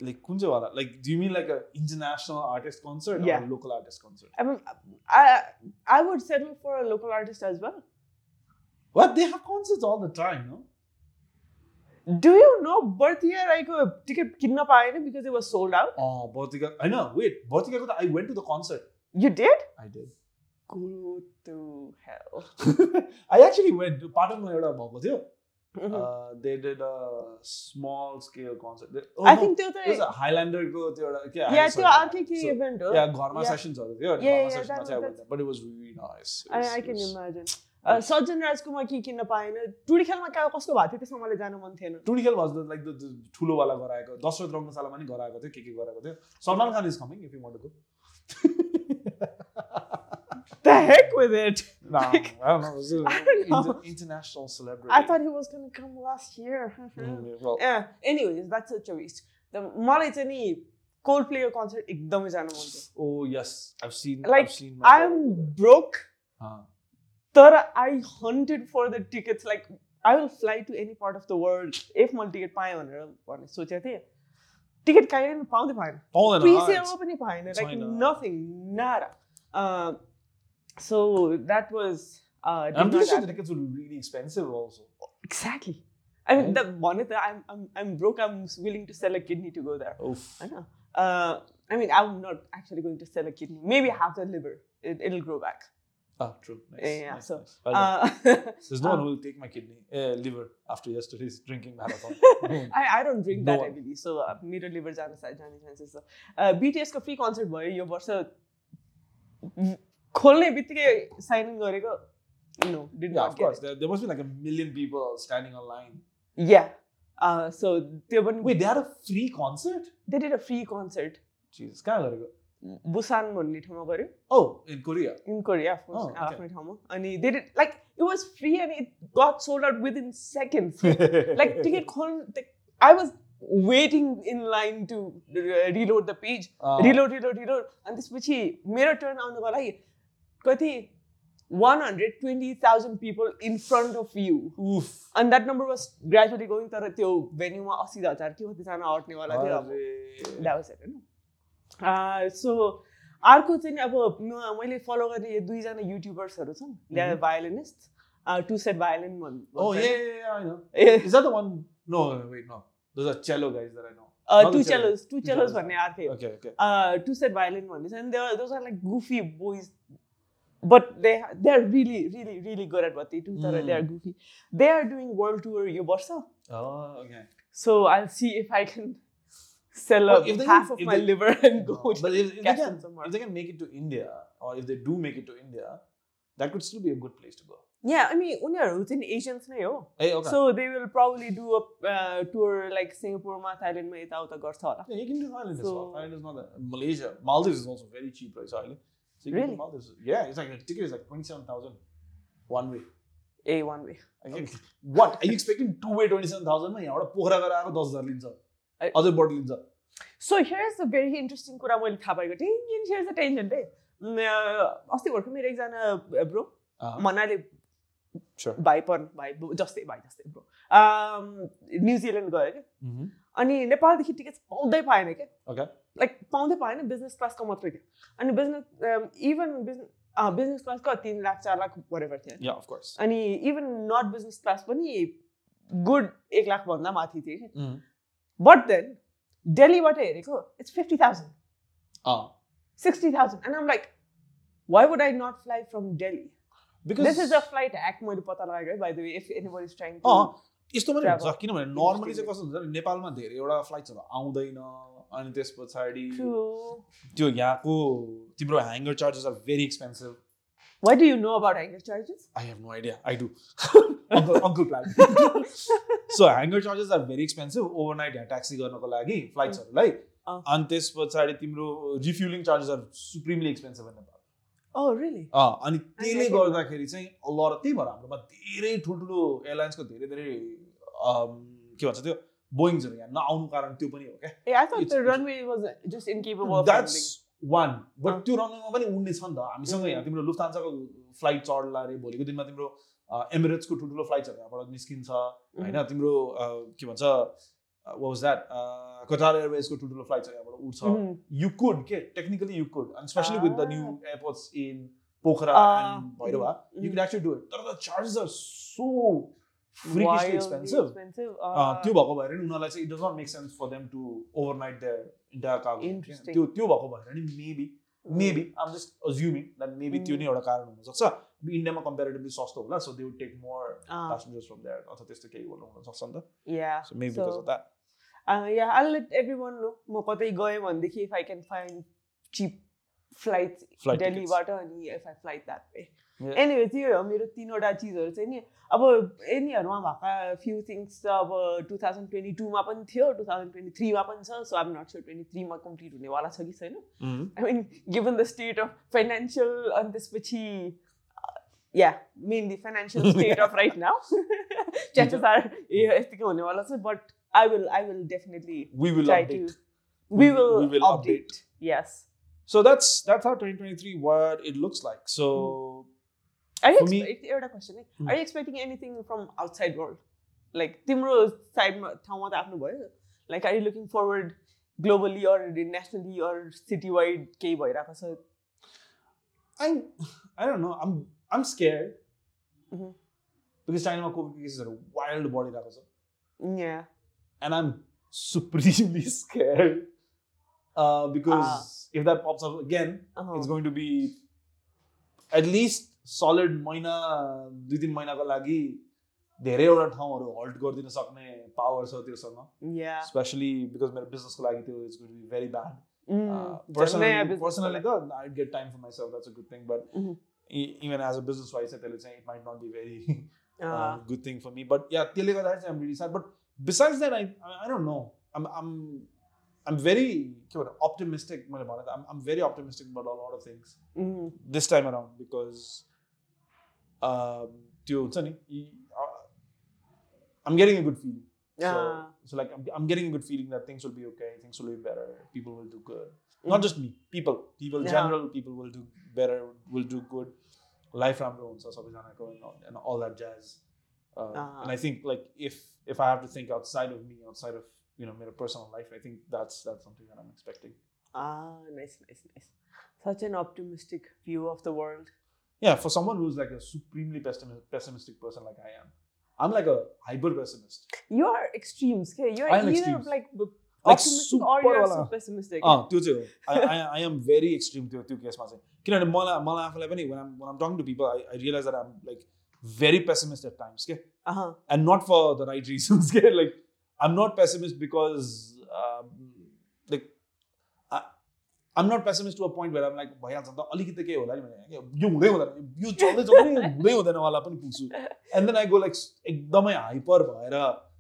[SPEAKER 1] like kunjawala like do you mean like an international artist concert
[SPEAKER 2] yeah.
[SPEAKER 1] or a local artist concert?
[SPEAKER 2] I, mean, I i would settle for a local artist as well.
[SPEAKER 1] What? They have concerts all the time no?
[SPEAKER 2] Do you know Bhartiya like a ticket kidnap because it was sold out?
[SPEAKER 1] Oh Bhartiya i know. Wait Bhartiya i went to the concert.
[SPEAKER 2] You did?
[SPEAKER 1] I did.
[SPEAKER 2] Go to hell. <laughs>
[SPEAKER 1] I actually went. Part of my order
[SPEAKER 2] Mhm.
[SPEAKER 1] uh, they did a small scale concert They- oh,
[SPEAKER 2] I
[SPEAKER 1] no,
[SPEAKER 2] think त्यो
[SPEAKER 1] it was a Highlander के
[SPEAKER 2] yeah अर्कै के
[SPEAKER 1] so-
[SPEAKER 2] event हो
[SPEAKER 1] yeah घरमा
[SPEAKER 2] Yeah.
[SPEAKER 1] थियो अनि
[SPEAKER 2] Yeah, yeah,
[SPEAKER 1] session मा
[SPEAKER 2] that-
[SPEAKER 1] I there, but it was really nice
[SPEAKER 2] I,
[SPEAKER 1] was-
[SPEAKER 2] I
[SPEAKER 1] it
[SPEAKER 2] can
[SPEAKER 1] was-
[SPEAKER 2] imagine. Uh, सज्जन राजकुमा के किन्न पाएन टुडी खेलमा कहाँ कस्तो भएको थियो त्यसमा मलाई जानु मन थिएन
[SPEAKER 1] टुडी खेल वाज लाइक ठुलोवाला गराएको दशरथ रङ्गशालामा नि गराएको थियो के के गराएको थियो Salman Khan is coming if you want to go
[SPEAKER 2] The heck with it!
[SPEAKER 1] No, I <laughs> don't know. It was a
[SPEAKER 2] I don't know.
[SPEAKER 1] inter- international celebrity.
[SPEAKER 2] I thought he was gonna come last year.
[SPEAKER 1] Mm, <laughs> well,
[SPEAKER 2] yeah. Anyways, that's such a waste. The मलाई चाहिँ नि cold player concert एकदमै जानु मन छ
[SPEAKER 1] Oh yes, I've seen.
[SPEAKER 2] Like,
[SPEAKER 1] I've seen.
[SPEAKER 2] I am broke
[SPEAKER 1] Uh,
[SPEAKER 2] तर I hunted for the tickets like I will fly to any part of the world if मैले ticket पाएँ भनेर भन्ने सोचेको थिएँ टिकट कहीँ पनि पाउँदै पाएन
[SPEAKER 1] पाउँदैन,
[SPEAKER 2] प्रिसेलमा
[SPEAKER 1] it's-
[SPEAKER 2] पनि पाएन लाइक
[SPEAKER 1] छैन।
[SPEAKER 2] नथिङ नारा so that was
[SPEAKER 1] I'm pretty sure the tickets would be really expensive also.
[SPEAKER 2] Exactly. I mean,
[SPEAKER 1] Right?
[SPEAKER 2] the one that I'm, I'm, I'm broke. I'm willing to sell a kidney to go there.
[SPEAKER 1] Oof.
[SPEAKER 2] I know. Uh, I mean, I'm not actually going to sell a kidney. Maybe half the liver. It, it'll grow back.
[SPEAKER 1] Ah, true. Nice.
[SPEAKER 2] Yeah,
[SPEAKER 1] nice,
[SPEAKER 2] so,
[SPEAKER 1] nice. Well done.
[SPEAKER 2] Uh,
[SPEAKER 1] There's no one
[SPEAKER 2] um, <laughs>
[SPEAKER 1] who will take my kidney, uh, liver after yesterday's drinking marathon. <laughs>
[SPEAKER 2] I, I don't drink
[SPEAKER 1] No
[SPEAKER 2] that
[SPEAKER 1] one.
[SPEAKER 2] heavily, so uh, मेरो liver जाने जाने chances छ uh, BTS को free concert भयो यो वर्ष खोल्ने बित्तिकै sign in गरेको no did
[SPEAKER 1] yeah,
[SPEAKER 2] not
[SPEAKER 1] of
[SPEAKER 2] get
[SPEAKER 1] course. There, there must be like a million people standing online.
[SPEAKER 2] it. yeah uh, so त्यो पनि
[SPEAKER 1] Wait, they had a free concert?
[SPEAKER 2] they did a free concert
[SPEAKER 1] Jesus, कहाँ गरेको?
[SPEAKER 2] Busan भन्ने ठाउँमा गर्यो
[SPEAKER 1] Oh, in Korea.
[SPEAKER 2] In Korea
[SPEAKER 1] Oh, okay.
[SPEAKER 2] आफ्नै ठाउँमा अनि they did like it was free and it got sold out with in seconds like ticket खोल्नु I was waiting in line to reload the page
[SPEAKER 1] Ah.
[SPEAKER 2] Reload reload reload अनि त्यसपछि मेरो turn आउनुको लागि कति one hundred twenty thousand people in front of
[SPEAKER 1] you
[SPEAKER 2] अनि that number was gradually going तर त्यो भेन्यूमा असी हजार कि कतिजना अट्नेवाला थियो सो अर्को चाहिँ अब मैले फलो गर्ने यो दुईजना युट्युबर्सहरू छन्।
[SPEAKER 1] Are violinist two
[SPEAKER 2] set violin
[SPEAKER 1] two two
[SPEAKER 2] भन्ने सेट भायोलिन भन्ने छ अनि are like goofy boys but they they are really really really good at भत्ती to तर they are
[SPEAKER 1] Mm.
[SPEAKER 2] Goofy they are doing world टुर यो वर्ष
[SPEAKER 1] Oh, okay.
[SPEAKER 2] So I see if I can sell
[SPEAKER 1] Well,
[SPEAKER 2] up
[SPEAKER 1] if they
[SPEAKER 2] half
[SPEAKER 1] can-
[SPEAKER 2] of
[SPEAKER 1] if
[SPEAKER 2] my
[SPEAKER 1] they-
[SPEAKER 2] liver <laughs> end
[SPEAKER 1] No,
[SPEAKER 2] go
[SPEAKER 1] but if, if, they
[SPEAKER 2] cash
[SPEAKER 1] can,
[SPEAKER 2] in somewhere.
[SPEAKER 1] if they can make it to India, or if they do make it to India, that could still be a good place to go.
[SPEAKER 2] या अनि उनीहरू चाहिँ Asians नै हो
[SPEAKER 1] Hey, okay.
[SPEAKER 2] So they will probably do a टुर like सिङ्गापुरमा थाइल्यान्डमा यताउता गर्छ होला
[SPEAKER 1] yeah, you can do Thailand as well.
[SPEAKER 2] So-
[SPEAKER 1] So you
[SPEAKER 2] Really?
[SPEAKER 1] Maldives. Yeah, it's like a ticket is like twenty seven thousand one way. A one way are you expecting two way twenty seven thousand? यहाँबाट पोखरा गएर आएको दस हजार लिन्छ
[SPEAKER 2] I-
[SPEAKER 1] अझै बढी लिन्छ
[SPEAKER 2] so here is a very interesting कुरा मैले थाहा पाएको टेन्जन हियर इज अ टेन्जन है अस्ति भर्खर मेरो एकजना ब्रो
[SPEAKER 1] Uh-huh.
[SPEAKER 2] मनाले. भाइ पर भाइ जस्तै भाइ जस्तै ब्रो न्युजिल्यान्ड गयो क्या
[SPEAKER 1] Mhm.
[SPEAKER 2] अनि नेपालदेखि टिकट पाउँदै पाएन क्या. लाइक पाउँदै पाएन बिजनेस क्लासको मात्रै थियो अनि बिजनेस इभन बिजनेस बिजनेस क्लासको तिन लाख चार लाख बरेबर थियो. अनि इभन नट बिजनेस क्लास पनि गुड एक लाखभन्दा माथि थियो कि. बट देन डेलीबाट हेरेको it's fifty thousand
[SPEAKER 1] Ah,
[SPEAKER 2] sixty thousand and um like why would I not fly from Delhi
[SPEAKER 1] because
[SPEAKER 2] this is a flight hack मैले पत्ता लगाएको है by the way if anybody is trying
[SPEAKER 1] uh यस्तो पनि
[SPEAKER 2] travel.
[SPEAKER 1] हुन्छ किनभने normally चाहिँ कस्तो हुन्छ नेपालमा धेरैवटा फ्लाइट्सहरू आउँदैन अनि त्यस पछाडि त्यो यहाँको तिम्रो hangar charges are very expensive
[SPEAKER 2] why do you know about hangar charges
[SPEAKER 1] I have no idea I do uncle uncle plan so hangar charges are very expensive overnight यहाँ ट्याक्सी गर्नको लागि फ्लाइट्सहरूलाई
[SPEAKER 2] अँ।
[SPEAKER 1] अनि त्यस पछाडि तिम्रो refuelling charges are supremely
[SPEAKER 2] expensive in
[SPEAKER 1] Nepal अनि त्यसले. गर्दाखेरि चाहिँ लर त्यही भएर हाम्रोमा धेरै ठुल्ठुलो एयरलाइन्सको धेरै धेरै के भन्छ त्यो बोइङ्सहरू यहाँ नआउनु कारण त्यो पनि हो क्या द्याट्स वान बट। त्यो रनवेमा पनि उड्ने छ नि त। हामीसँग यहाँ तिम्रो लुफ्तान्साको फ्लाइट चढ्ला अरे भोलिको दिनमा तिम्रो एमिरेट्सको ठुल्ठुलो फ्लाइट्सहरू यहाँबाट निस्किन्छ होइन? तिम्रो अ, के भन्छ वाज द्याट कटार एयरवेजको ठुल्ठुलो फ्लाइट्सहरू यहाँबाट उड्छ। यु कुड के technically you could and specially with the new airports in
[SPEAKER 2] Pokhara.
[SPEAKER 1] And Bhairahawa you could actually do it तर the charges are so freakishly expensive त्यो भएको भएर नि उनीहरूलाई चाहिँ it does not make sense for them to overnight their entire
[SPEAKER 2] cargo.
[SPEAKER 1] त्यो त्यो भएको भएर नि maybe maybe um just assuming that maybe त्यो नै एउटा कारण हुनसक्छ इन्डियामा कम्पेरिटिभली सस्तो होला so they would take more passengers from there अथवा त्यस्तो केही हुनसक्छ नि त so maybe because of that
[SPEAKER 2] या I let every one know म कतै गएँ भनेदेखि if I can find cheap
[SPEAKER 1] flight.
[SPEAKER 2] डेलीबाट अनि if I flight that
[SPEAKER 1] way.
[SPEAKER 2] Anyway त्यो हो मेरो तिनवटा चिजहरू चाहिँ नि अब यिनीहरूमा भएका फ्यु थिङ्स त अब टु थाउजन्ड ट्वेन्टी टूमा पनि थियो टु थाउजन्ड ट्वेन्टी थ्रीमा पनि छ सो आइम नट स्योर ट्वेन्टी थ्रीमा कम्प्लिट हुनेवाला छ कि छैन I mean given the state of financial अनि त्यसपछि या mainly financial state of right now chances are यतिकै हुनेवाला छ but I will I will definitely
[SPEAKER 1] we will
[SPEAKER 2] try to
[SPEAKER 1] update
[SPEAKER 2] we will,
[SPEAKER 1] we will
[SPEAKER 2] update.
[SPEAKER 1] update.
[SPEAKER 2] Yes.
[SPEAKER 1] So that's that's how 2023 what it looks like. So
[SPEAKER 2] Are एउटा question है। Are expecting anything from outside world like तिम्रो साइडमा ठाउँमा त आफ्नो भयो। Like are you looking forward globally or nationally or city wide केही भइरहेको छ?
[SPEAKER 1] I I don't know um um
[SPEAKER 2] scare
[SPEAKER 1] because चाइनामा covid केसेसहरू वाइल्ड बढिरहेको छ। And I'm supremely scare because if that pops up again it's going to be at least solid महिना दुई तिन महिनाको लागि धेरैवटा ठाउँहरू हल्ट गरिदिन सक्ने पावर छ त्योसँग। स्पेसली बिकज मेरो बिजनेसको लागि त्यो is good
[SPEAKER 2] be
[SPEAKER 1] very
[SPEAKER 2] bad
[SPEAKER 1] personally त I get time for myself that's a good thing but even as a business wise चाहिँ त्यसले चाहिँ it might not be very good thing for me but yeah त्यसले गर्दाखेरि चाहिँ really sad but besides that I I don't know um um um भेरी के भन्नु optimistic मैले भने त आम आम very optimistic but all of things this time around because Um, uh, to Sunny, I'm getting a good feeling.
[SPEAKER 2] Yeah.
[SPEAKER 1] So, like I'm, I'm, getting a good feeling that things will be okay, things will be better, people will do good.
[SPEAKER 2] Mm.
[SPEAKER 1] Not just me, people, people general, people will do better, will do good. Life Ram Rones and all that jazz. Uh,
[SPEAKER 2] uh-huh.
[SPEAKER 1] And I think like if if I have to think outside of me, outside of you know my personal life, I think that's that's something that I'm expecting.
[SPEAKER 2] Ah, nice, nice, nice. Such an optimistic view of the world
[SPEAKER 1] Yeah, for someone who's like a supremely pessimist, pessimistic person like I am, I'm like a hyper pessimist.
[SPEAKER 2] You are extremes, okay? You're
[SPEAKER 1] I am
[SPEAKER 2] either
[SPEAKER 1] extremes.
[SPEAKER 2] like b-
[SPEAKER 1] Like
[SPEAKER 2] optimistic or
[SPEAKER 1] super
[SPEAKER 2] you're
[SPEAKER 1] वाला।
[SPEAKER 2] so pessimistic.
[SPEAKER 1] अँ त्यो चाहिँ हो I, I, I am very extreme त्यो त्यो केसमा चाहिँ किनभने मलाई मलाई आफूलाई पनि when I'm when I'm talking to people I, I realize that I'm like very pessimist at times के
[SPEAKER 2] Uh-huh.
[SPEAKER 1] and not for the right reasons <laughs> के like I'm not pessimist because um, like I, Not pessimist to a point where I'm like भइहाल्छ त अलिकति केही होला नि भने यो हुँदै हुँदैन? यो चल्दै चल्दै हुँदै हुँदैन वाला पनि पुग्छु and then I go like एकदमै हाइपर भएर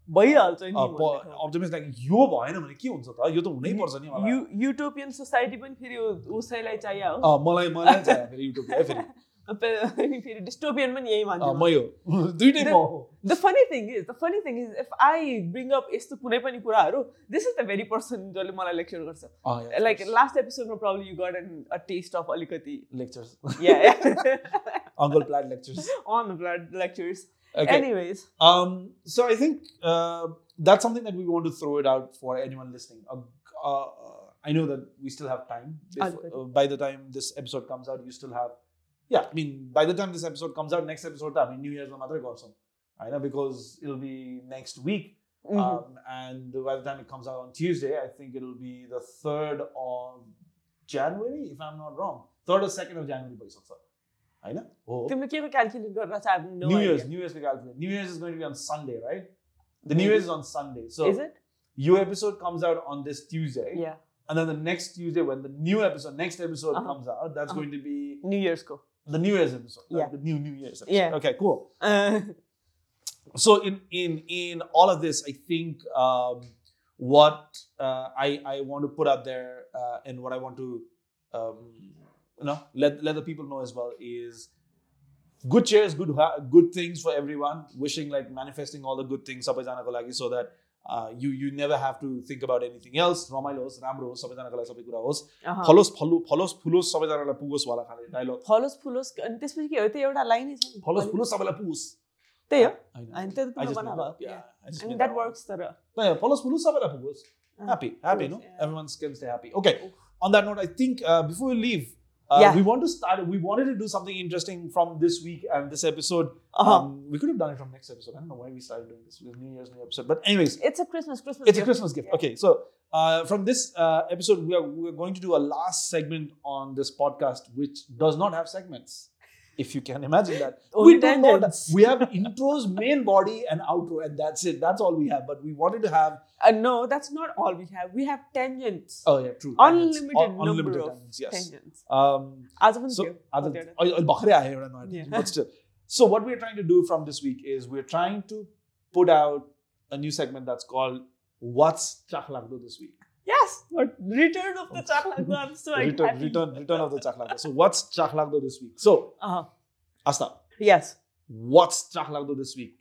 [SPEAKER 2] भइहाल्छ नि
[SPEAKER 1] लाइक यो भएन भने के हुन्छ त? यो त हुनै पर्छ नि
[SPEAKER 2] युटोपियन सोसाइटी पनि फेरि उसैलाई चाहियो।
[SPEAKER 1] अँ, मलाई मलाई चाहियो फेरि युट्युब फेरि। <laughs> dystopian yahi ma the
[SPEAKER 2] funny thing is the funny thing is if i bring up yesto kunai pani kura haru this is the very person jale Mala lecture garcha
[SPEAKER 1] ah, yeah,
[SPEAKER 2] like
[SPEAKER 1] last
[SPEAKER 2] episode ma probably you got an, a taste of alikati.
[SPEAKER 1] Lectures.
[SPEAKER 2] Yeah, yeah.
[SPEAKER 1] uncle plaid lectures.
[SPEAKER 2] On the plaid lectures.
[SPEAKER 1] Okay.
[SPEAKER 2] anyways.
[SPEAKER 1] Um so i think uh, that's something that we want to throw it out for anyone listening. Uh, uh, I know that we still have time. Uh, by the time this episode comes out, you still have yeah i mean by the time this episode comes out next episode i mean new year's मात्रै गर्छौँ होइन because it'll be next week
[SPEAKER 2] Mhm.
[SPEAKER 1] um, and by the time it comes out on Tuesday, I think it'll be the third of January, if I'm not wrong. Third or second of January, भइसक्छ होइन हो
[SPEAKER 2] तिमीले के को calculate गरेर चाहिँ I have no
[SPEAKER 1] New
[SPEAKER 2] idea.
[SPEAKER 1] Year's, New Year's we calculate. New Year's is going to be on Sunday, right? The New
[SPEAKER 2] Maybe.
[SPEAKER 1] Year's is on Sunday. So
[SPEAKER 2] Is it?
[SPEAKER 1] your episode comes out on this Tuesday,
[SPEAKER 2] Yeah.
[SPEAKER 1] and then the next Tuesday when the new episode, next episode
[SPEAKER 2] Uh-huh.
[SPEAKER 1] comes out, that's
[SPEAKER 2] Uh-huh.
[SPEAKER 1] going to be
[SPEAKER 2] New Year's को.
[SPEAKER 1] the New Year's episode.
[SPEAKER 2] Yeah.
[SPEAKER 1] The new New Year's episode.
[SPEAKER 2] Yeah.
[SPEAKER 1] Okay, cool. <laughs>
[SPEAKER 2] Uh,
[SPEAKER 1] so in in in all of this, I think um, what uh, I I want to put out there uh, and what I want to um, you know let let the people know as well is good cheers, good good things for everyone. Wishing like manifesting all the good things, so that uh, you you never have to think about anything else रमाइलो होस् राम्रो होस् सबैजनाको लागि सबै कुरा होस्
[SPEAKER 2] अहँ।
[SPEAKER 1] फलोस् फलो फलोस् फुलोस् सबैजनालाई पुगोस् वाला खाले डायलग
[SPEAKER 2] फलोस् फुलोस् अनि त्यसपछि के हो त्यो एउटा लाइनै छ नि
[SPEAKER 1] फलोस् फुलोस् सबैलाई पुगोस्
[SPEAKER 2] त्यही हो
[SPEAKER 1] होइन
[SPEAKER 2] अनि त्यो त
[SPEAKER 1] I
[SPEAKER 2] तिमीले
[SPEAKER 1] just made
[SPEAKER 2] बनाएको
[SPEAKER 1] that up. Yeah, I just
[SPEAKER 2] अनि
[SPEAKER 1] made
[SPEAKER 2] that
[SPEAKER 1] that up.
[SPEAKER 2] Works तर
[SPEAKER 1] Yeah, follows Pulu Sabala Pugos.
[SPEAKER 2] Uh,
[SPEAKER 1] Happy, happy, no?
[SPEAKER 2] Pugos, yeah.
[SPEAKER 1] Everyone can stay happy. Okay. On that note, I think uh, before we leave, uh,
[SPEAKER 2] Yeah.
[SPEAKER 1] we want to start. We wanted to do something interesting from this
[SPEAKER 2] uh-huh.
[SPEAKER 1] Um, we could have done it from next episode. I don't know why we started doing this. It New Year's new episode, but anyways,
[SPEAKER 2] it's a Christmas Christmas.
[SPEAKER 1] It's gift. a Christmas gift.
[SPEAKER 2] Yeah.
[SPEAKER 1] Okay, so uh, from this uh, episode, we are we're going to do a last segment on this podcast, which does not have segments. If you can imagine that, <laughs>
[SPEAKER 2] oh,
[SPEAKER 1] we don't know
[SPEAKER 2] that.
[SPEAKER 1] We have intros, main body, and outro, and that's it. That's all we have. But we wanted to have.
[SPEAKER 2] Uh, no, that's not all we have. We have tangents.
[SPEAKER 1] Oh yeah, true.
[SPEAKER 2] Unlimited,
[SPEAKER 1] tangents.
[SPEAKER 2] number
[SPEAKER 1] unlimited
[SPEAKER 2] of
[SPEAKER 1] tangents. Yes.
[SPEAKER 2] Tangents.
[SPEAKER 1] Um, so, of oh, oh,
[SPEAKER 2] yeah.
[SPEAKER 1] but still. So, what we're trying to do from this week is we're trying to put out a new segment that's called What's Chaklagdo this week?
[SPEAKER 2] Yes, but return of the Chaklagdo. I'm so
[SPEAKER 1] return,
[SPEAKER 2] happy.
[SPEAKER 1] return, return of the Chaklagdo. So, what's Chaklagdo this week? So,
[SPEAKER 2] uh-huh.
[SPEAKER 1] Asta.
[SPEAKER 2] Yes.
[SPEAKER 1] What's Chaklagdo this week?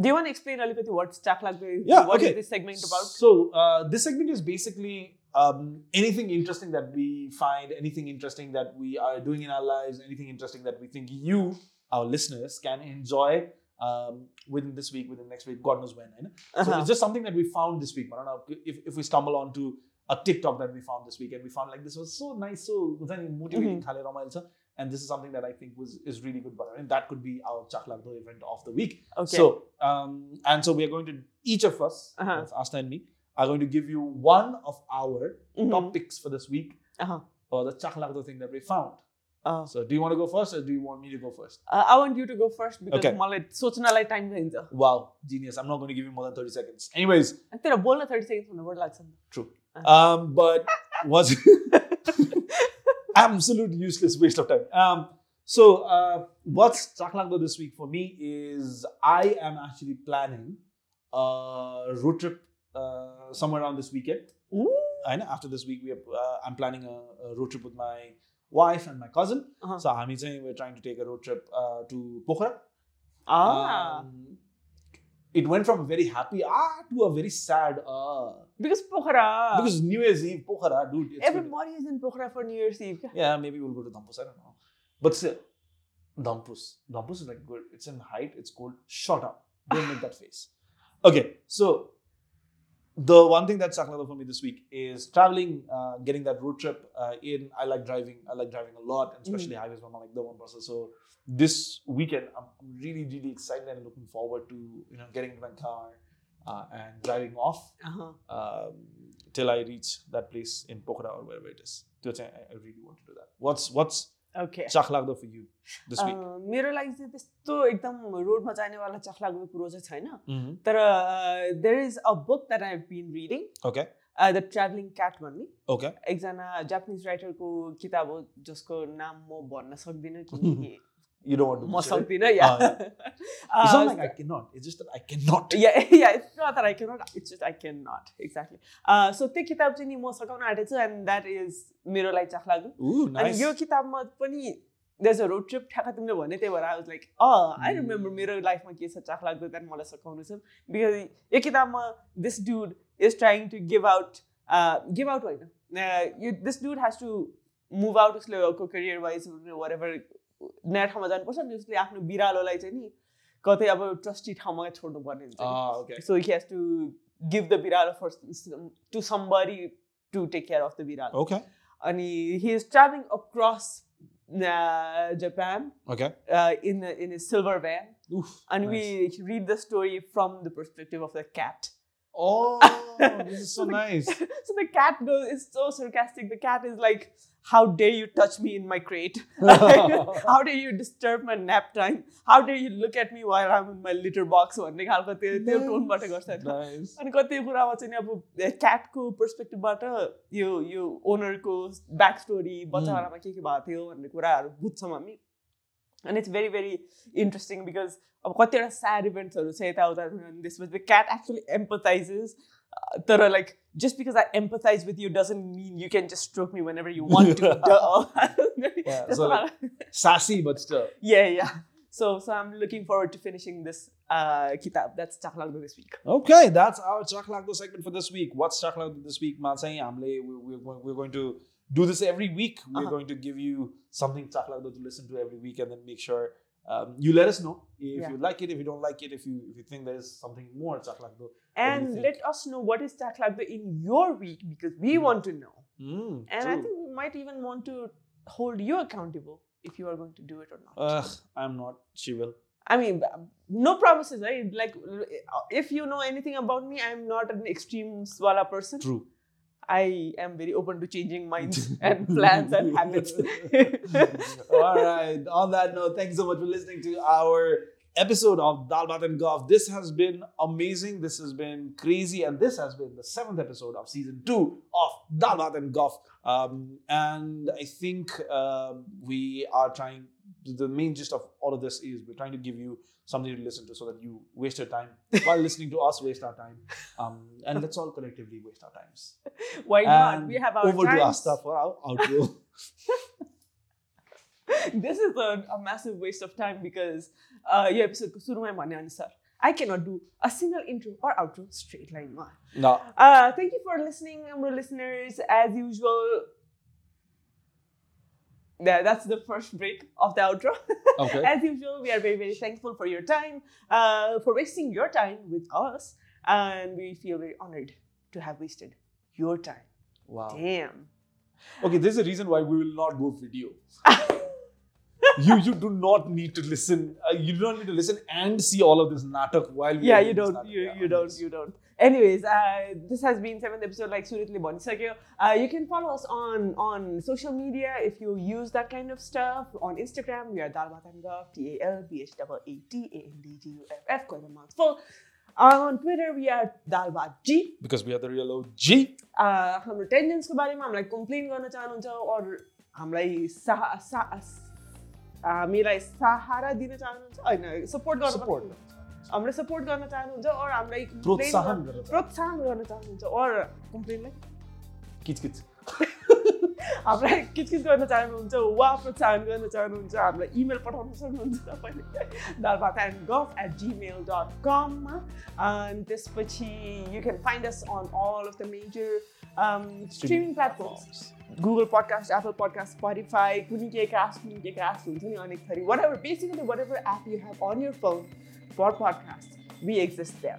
[SPEAKER 2] Do you want to explain a little
[SPEAKER 1] bit
[SPEAKER 2] what Chaklagdo is?
[SPEAKER 1] Yeah, what okay.
[SPEAKER 2] is this segment about?
[SPEAKER 1] So, uh, this segment is basically um, anything interesting that we find, anything interesting that we are doing in our lives, anything interesting that we think you our listeners can enjoy um, within this week, within next week, God knows when. Right?
[SPEAKER 2] Uh-huh.
[SPEAKER 1] So it's just something that we found this week. I don't know if, if we stumble onto a TikTok that we found this week and we found like this was so nice, so motivating mm-hmm. And this is something that I think was is really good. But I mean that could be our Chaklagdo event of the week.
[SPEAKER 2] Okay.
[SPEAKER 1] So um, and so we are going to each of us,
[SPEAKER 2] uh-huh.
[SPEAKER 1] Asta and me, are going to give you one of our mm-hmm. topics for this week.
[SPEAKER 2] Uh-huh.
[SPEAKER 1] Or the Chaklagdo thing that we found.
[SPEAKER 2] Uh,
[SPEAKER 1] so do you want to go first or do you want me to go first?
[SPEAKER 2] Uh, I want you to go first because
[SPEAKER 1] okay.
[SPEAKER 2] मलाई सोच्नलाई like
[SPEAKER 1] Wow, genius. I'm not going to give you more than 30 seconds. Anyways.
[SPEAKER 2] तेरो बोल्न 30 seconds हुनु the word नि.
[SPEAKER 1] True.
[SPEAKER 2] Uh-huh.
[SPEAKER 1] Um but was <laughs> absolute useless waste of time. Um so uh, what's Chaklagdo this week for me is I am actually planning a road trip uh, somewhere around this weekend.
[SPEAKER 2] Ooh.
[SPEAKER 1] I know after this week we are, uh, I'm planning a, a road trip with my wife and my cousin.
[SPEAKER 2] Uh-huh.
[SPEAKER 1] So we're trying to take a road trip uh, to Pokhara.
[SPEAKER 2] Ah.
[SPEAKER 1] Um, it went from a very happy ah to a very sad ah.
[SPEAKER 2] Because Pokhara.
[SPEAKER 1] Because New Year's Eve, Pokhara, dude.
[SPEAKER 2] Everybody good. is in Pokhara for New Year's Eve. <laughs>
[SPEAKER 1] Yeah, maybe we'll go to Dhampus, I don't know. But still, Dhampus. Dhampus is like good. It's in height, it's cold. Shut up. Don't make that face. Okay, so the one thing that's stuck another for me this week is traveling, uh, getting that road trip uh, in. I like driving. I like driving a lot, and especially mm-hmm. highways. I'm like the one person. So this weekend, I'm really, really excited and looking forward to you know getting into my car uh, and driving off
[SPEAKER 2] uh-huh.
[SPEAKER 1] um, till I reach that place in Pokhara or wherever it is. I really want to do that. What's what's
[SPEAKER 2] Okay.
[SPEAKER 1] चाखलाग्दो this week?
[SPEAKER 2] Uh, मेरो लागि चाहिँ त्यस्तो एकदम रोडमा जानेवाला चखलाग्दो कुरो चाहिँ छैन. तर there is a book that I have been reading
[SPEAKER 1] Okay,
[SPEAKER 2] the travelling cat भन्ने
[SPEAKER 1] okay.
[SPEAKER 2] एकजना जापानिज राइटरको किताब हो जसको नाम म भन्न सक्दिनँ किनकि <laughs>
[SPEAKER 1] You don't want to.
[SPEAKER 2] म
[SPEAKER 1] mention it?
[SPEAKER 2] सक्दिनँ या <laughs>
[SPEAKER 1] It's not like I cannot. It's just that I cannot. <laughs>
[SPEAKER 2] yeah, yeah, it's not that I cannot, it's just I cannot, exactly. Uh, so त्यो किताब चाहिँ नि म सघाउन आँटेको छु एन्ड द्याट इज मेरो लागि चाखलाग्दो
[SPEAKER 1] Ooh,
[SPEAKER 2] अनि. यो किताबमा पनि there's a road trip ठ्याक्क तिमीले भने त्यही भएर I was like a I remember मेरो लाइफमा के छ चाखलाग्दो त्यहाँदेखि मलाई सघाउनु छ बिकज यो किताबमा this dude is trying to give out give out होइन यो this dude has to move out उसले को करियर वाइज वरेभर नयाँ ठाउँमा जानुपर्छ अनि उसले आफ्नो बिरालोलाई चाहिँ नि कतै अब ट्रस्टी ठाउँमा छोड्नुपर्ने हुन्छ नि।
[SPEAKER 1] Ah, okay.
[SPEAKER 2] So he has to give the biralo for to somebody to take care of the biralo.
[SPEAKER 1] Okay.
[SPEAKER 2] And he, he is traveling across uh, Japan
[SPEAKER 1] Okay.
[SPEAKER 2] uh, in a, in a silver van,
[SPEAKER 1] Oof.
[SPEAKER 2] and
[SPEAKER 1] nice.
[SPEAKER 2] we read the story from the perspective of the cat.
[SPEAKER 1] Oh, this is so
[SPEAKER 2] So <laughs> the-
[SPEAKER 1] nice. <laughs>
[SPEAKER 2] So the cat goes is so sarcastic. The cat is like, "How dare you touch me in my crate? <laughs> How dare you disturb my nap time? How dare you look at me while I'm in my litter box?" भन्ने खालको त्यो त्यो टोनबाट गर्छ. अनि कति कुरामा चाहिँ अब क्याटको पर्सपेक्टिभबाट यो यो ओनरको ब्याक स्टोरी बच्चाहरूमा के के भएको थियो भन्ने कुराहरू बुझ्छौँ हामी and it's very very interesting because अब कतिवटा स्याड इभेन्ट्सहरू छ यताउता त्यसपछि cat actually empathises that are like just because I empathize with you doesn't mean you can just stroke me whenever you want to. <laughs>
[SPEAKER 1] yeah, <laughs> so like, sassy, but still.
[SPEAKER 2] Yeah, yeah. So, so I'm looking forward to finishing this uh, kitab. That's Chaklagdo this week.
[SPEAKER 1] Okay, that's our Chaklagdo segment for this week. What's Chaklagdo this week? Mansai Amle, we're, we're, we're going to do this every week. We're
[SPEAKER 2] uh-huh.
[SPEAKER 1] going to give you something Chaklagdo to listen to every week and then make sure um, you let us know if
[SPEAKER 2] Yeah.
[SPEAKER 1] you like it, if you don't like it, if you if you think there's something more Chaklagdo.
[SPEAKER 2] and let us know what is Chaklagdo in your week because we
[SPEAKER 1] Mm.
[SPEAKER 2] want to know
[SPEAKER 1] Mm,
[SPEAKER 2] and i think we might even want to hold you accountable if you are going to do it or not
[SPEAKER 1] Ugh, I'm not. She will.
[SPEAKER 2] i mean no promises right like if you know anything about me i'm not an extreme swala person
[SPEAKER 1] True.
[SPEAKER 2] I am very open to changing minds <laughs> and plans and habits <laughs>
[SPEAKER 1] All right. On that note, thanks so much for listening to our episode of Dalbhaat and Guff. This has been amazing. This has been crazy. And this has been the seventh episode of season two of Dalbhaat and Guff. Um, and I think um, we are trying, the main gist of all of this is we're trying to give you something to listen to so that you waste your time <laughs> while listening to us waste our time um, and let's all collectively waste our times <laughs>
[SPEAKER 2] why
[SPEAKER 1] and not
[SPEAKER 2] we have our
[SPEAKER 1] over
[SPEAKER 2] times.
[SPEAKER 1] to asta for our outro <laughs>
[SPEAKER 2] this is a, a, massive waste of time because uh, your episode Surumai Mane Sir. I cannot do a single intro or outro straight line.
[SPEAKER 1] No.
[SPEAKER 2] Uh, thank you for listening, our listeners. As usual, that's the first break of the outro. <laughs>
[SPEAKER 1] Okay.
[SPEAKER 2] As usual, we are very, very thankful for your time, uh, for wasting your time with us, and we feel very honored to have wasted your time.
[SPEAKER 1] Wow.
[SPEAKER 2] Damn.
[SPEAKER 1] Okay, there's a reason why we will not go video. <laughs> you you do not need to listen. Uh, you do not need to listen and see all of this natak while we
[SPEAKER 2] yeah, you don't,
[SPEAKER 1] natak.
[SPEAKER 2] you,
[SPEAKER 1] Yeah,
[SPEAKER 2] you don't, you don't Anyways, uh, this has been seventh episode, like Suritli bhanisakyo. Uh, you can follow us on on social media if you use that kind of stuff. On Instagram, we are Dalbatangaf, T A L B H A A T A N D G U F F, quite a mouthful. On Twitter, we are Dalbat G.
[SPEAKER 1] Because we are the real OG.
[SPEAKER 2] Uh, हाम्रो टेन्डेन्सको बारेमा हामीलाई complain गर्न चाहनुहुन्छ अरू हामीलाई सा सा हामीलाई सहारा दिन चाहनुहुन्छ होइन सपोर्ट गर्न
[SPEAKER 1] Support.
[SPEAKER 2] हामीलाई सपोर्ट गर्न चाहनुहुन्छ अरू हामीलाई
[SPEAKER 1] प्रोत्साहन।
[SPEAKER 2] प्रोत्साहन गर्न चाहनुहुन्छ अरू कम्प्लेनलाई
[SPEAKER 1] किच किच.
[SPEAKER 2] हामीलाई किचकिच गर्न चाहनुहुन्छ वा प्रोत्साहन गर्न चाहनुहुन्छ हामीलाई इमेल पठाउन सक्नुहुन्छ तपाईँले dalbhat and gaff at Gmail dot कममा अनि त्यसपछि you can find us on all of the major streaming platforms Google podcast Apple podcast Spotify कुनै के कास्ट कुनै के कास्ट हुन्छ नि अनेक थरी whatever basically whatever app you have on your phone for podcast we exist there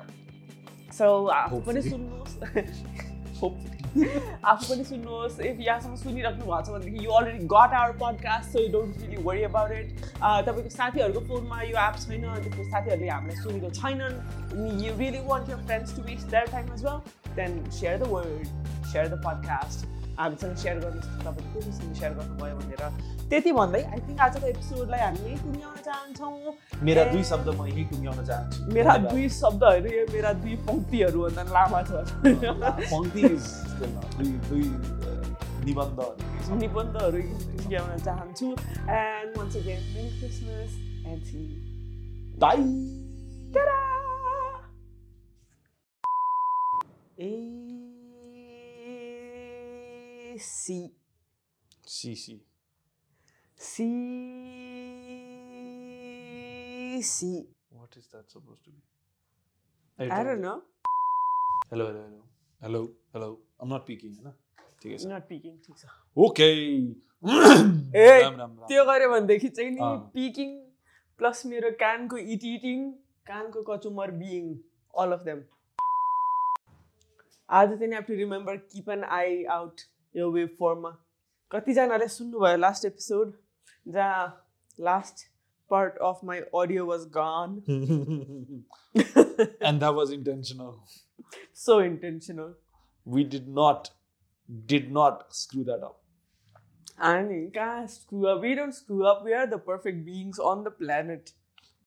[SPEAKER 2] so आफू पनि. सुन्नुहोस्
[SPEAKER 1] Hope.
[SPEAKER 2] आफू पनि सुन्नुहोस् इफ यहाँसम्म सुनिराख्नु भएको छ भनेदेखि you already got our podcast so you don't really worry about it तपाईँको साथीहरूको फोनमा यो एप छैन त्यसको साथीहरूले हामीलाई सुनेको छैनन् you really want your friends to waste their time as well then share the word share the podcast हामीसँग सेयर गर्नुहोस् तपाईँले कोसँग सेयर गर्नुभयो भनेर। त्यति भन्दै आई थिङ्क आजको एपिसोडलाई हामी यहीँ टुङ्ग्याउन चाहन्छौँ।
[SPEAKER 1] मेरा दुई शब्द म यही टुङ्ग्याउन चाहन्छु।
[SPEAKER 2] मेरा दुई शब्दहरू यो मेरा दुई पङ्क्तिहरूभन्दा लामा छ।
[SPEAKER 1] पङ्क्ति. दुई uh, निबन्धहरू।
[SPEAKER 2] निबन्धहरू टुङ्ग्याउन चाहन्छु। And once again merry Christmas and see
[SPEAKER 1] Bye.
[SPEAKER 2] A C
[SPEAKER 1] C C.
[SPEAKER 2] C C
[SPEAKER 1] What is that supposed to be?
[SPEAKER 2] I don't know.
[SPEAKER 1] Hello, hello, hello. Hello, hello. I'm not peeking, है ना? ठिकै छ.
[SPEAKER 2] Not peeking, ठिक छ
[SPEAKER 1] Okay.
[SPEAKER 2] ए
[SPEAKER 1] राम, राम.
[SPEAKER 2] त्यो गऱ्यो भनेदेखि चाहिँ नि। पिकिङ प्लस मेरो कानको इट इटिङ कानको कचुमर बिइङ अल अफ देम आज चाहिँ have to remember keep an eye out yo web फर्ममा कतिजनाले सुन्नुभयो लास्ट एपिसोड जहाँ last part of my audio was gun <laughs>
[SPEAKER 1] and that was intentional. <laughs>
[SPEAKER 2] So intentional
[SPEAKER 1] We did not, did not screw that up.
[SPEAKER 2] अनि कहाँ screw up we don't screw up we are the perfect beings on the planet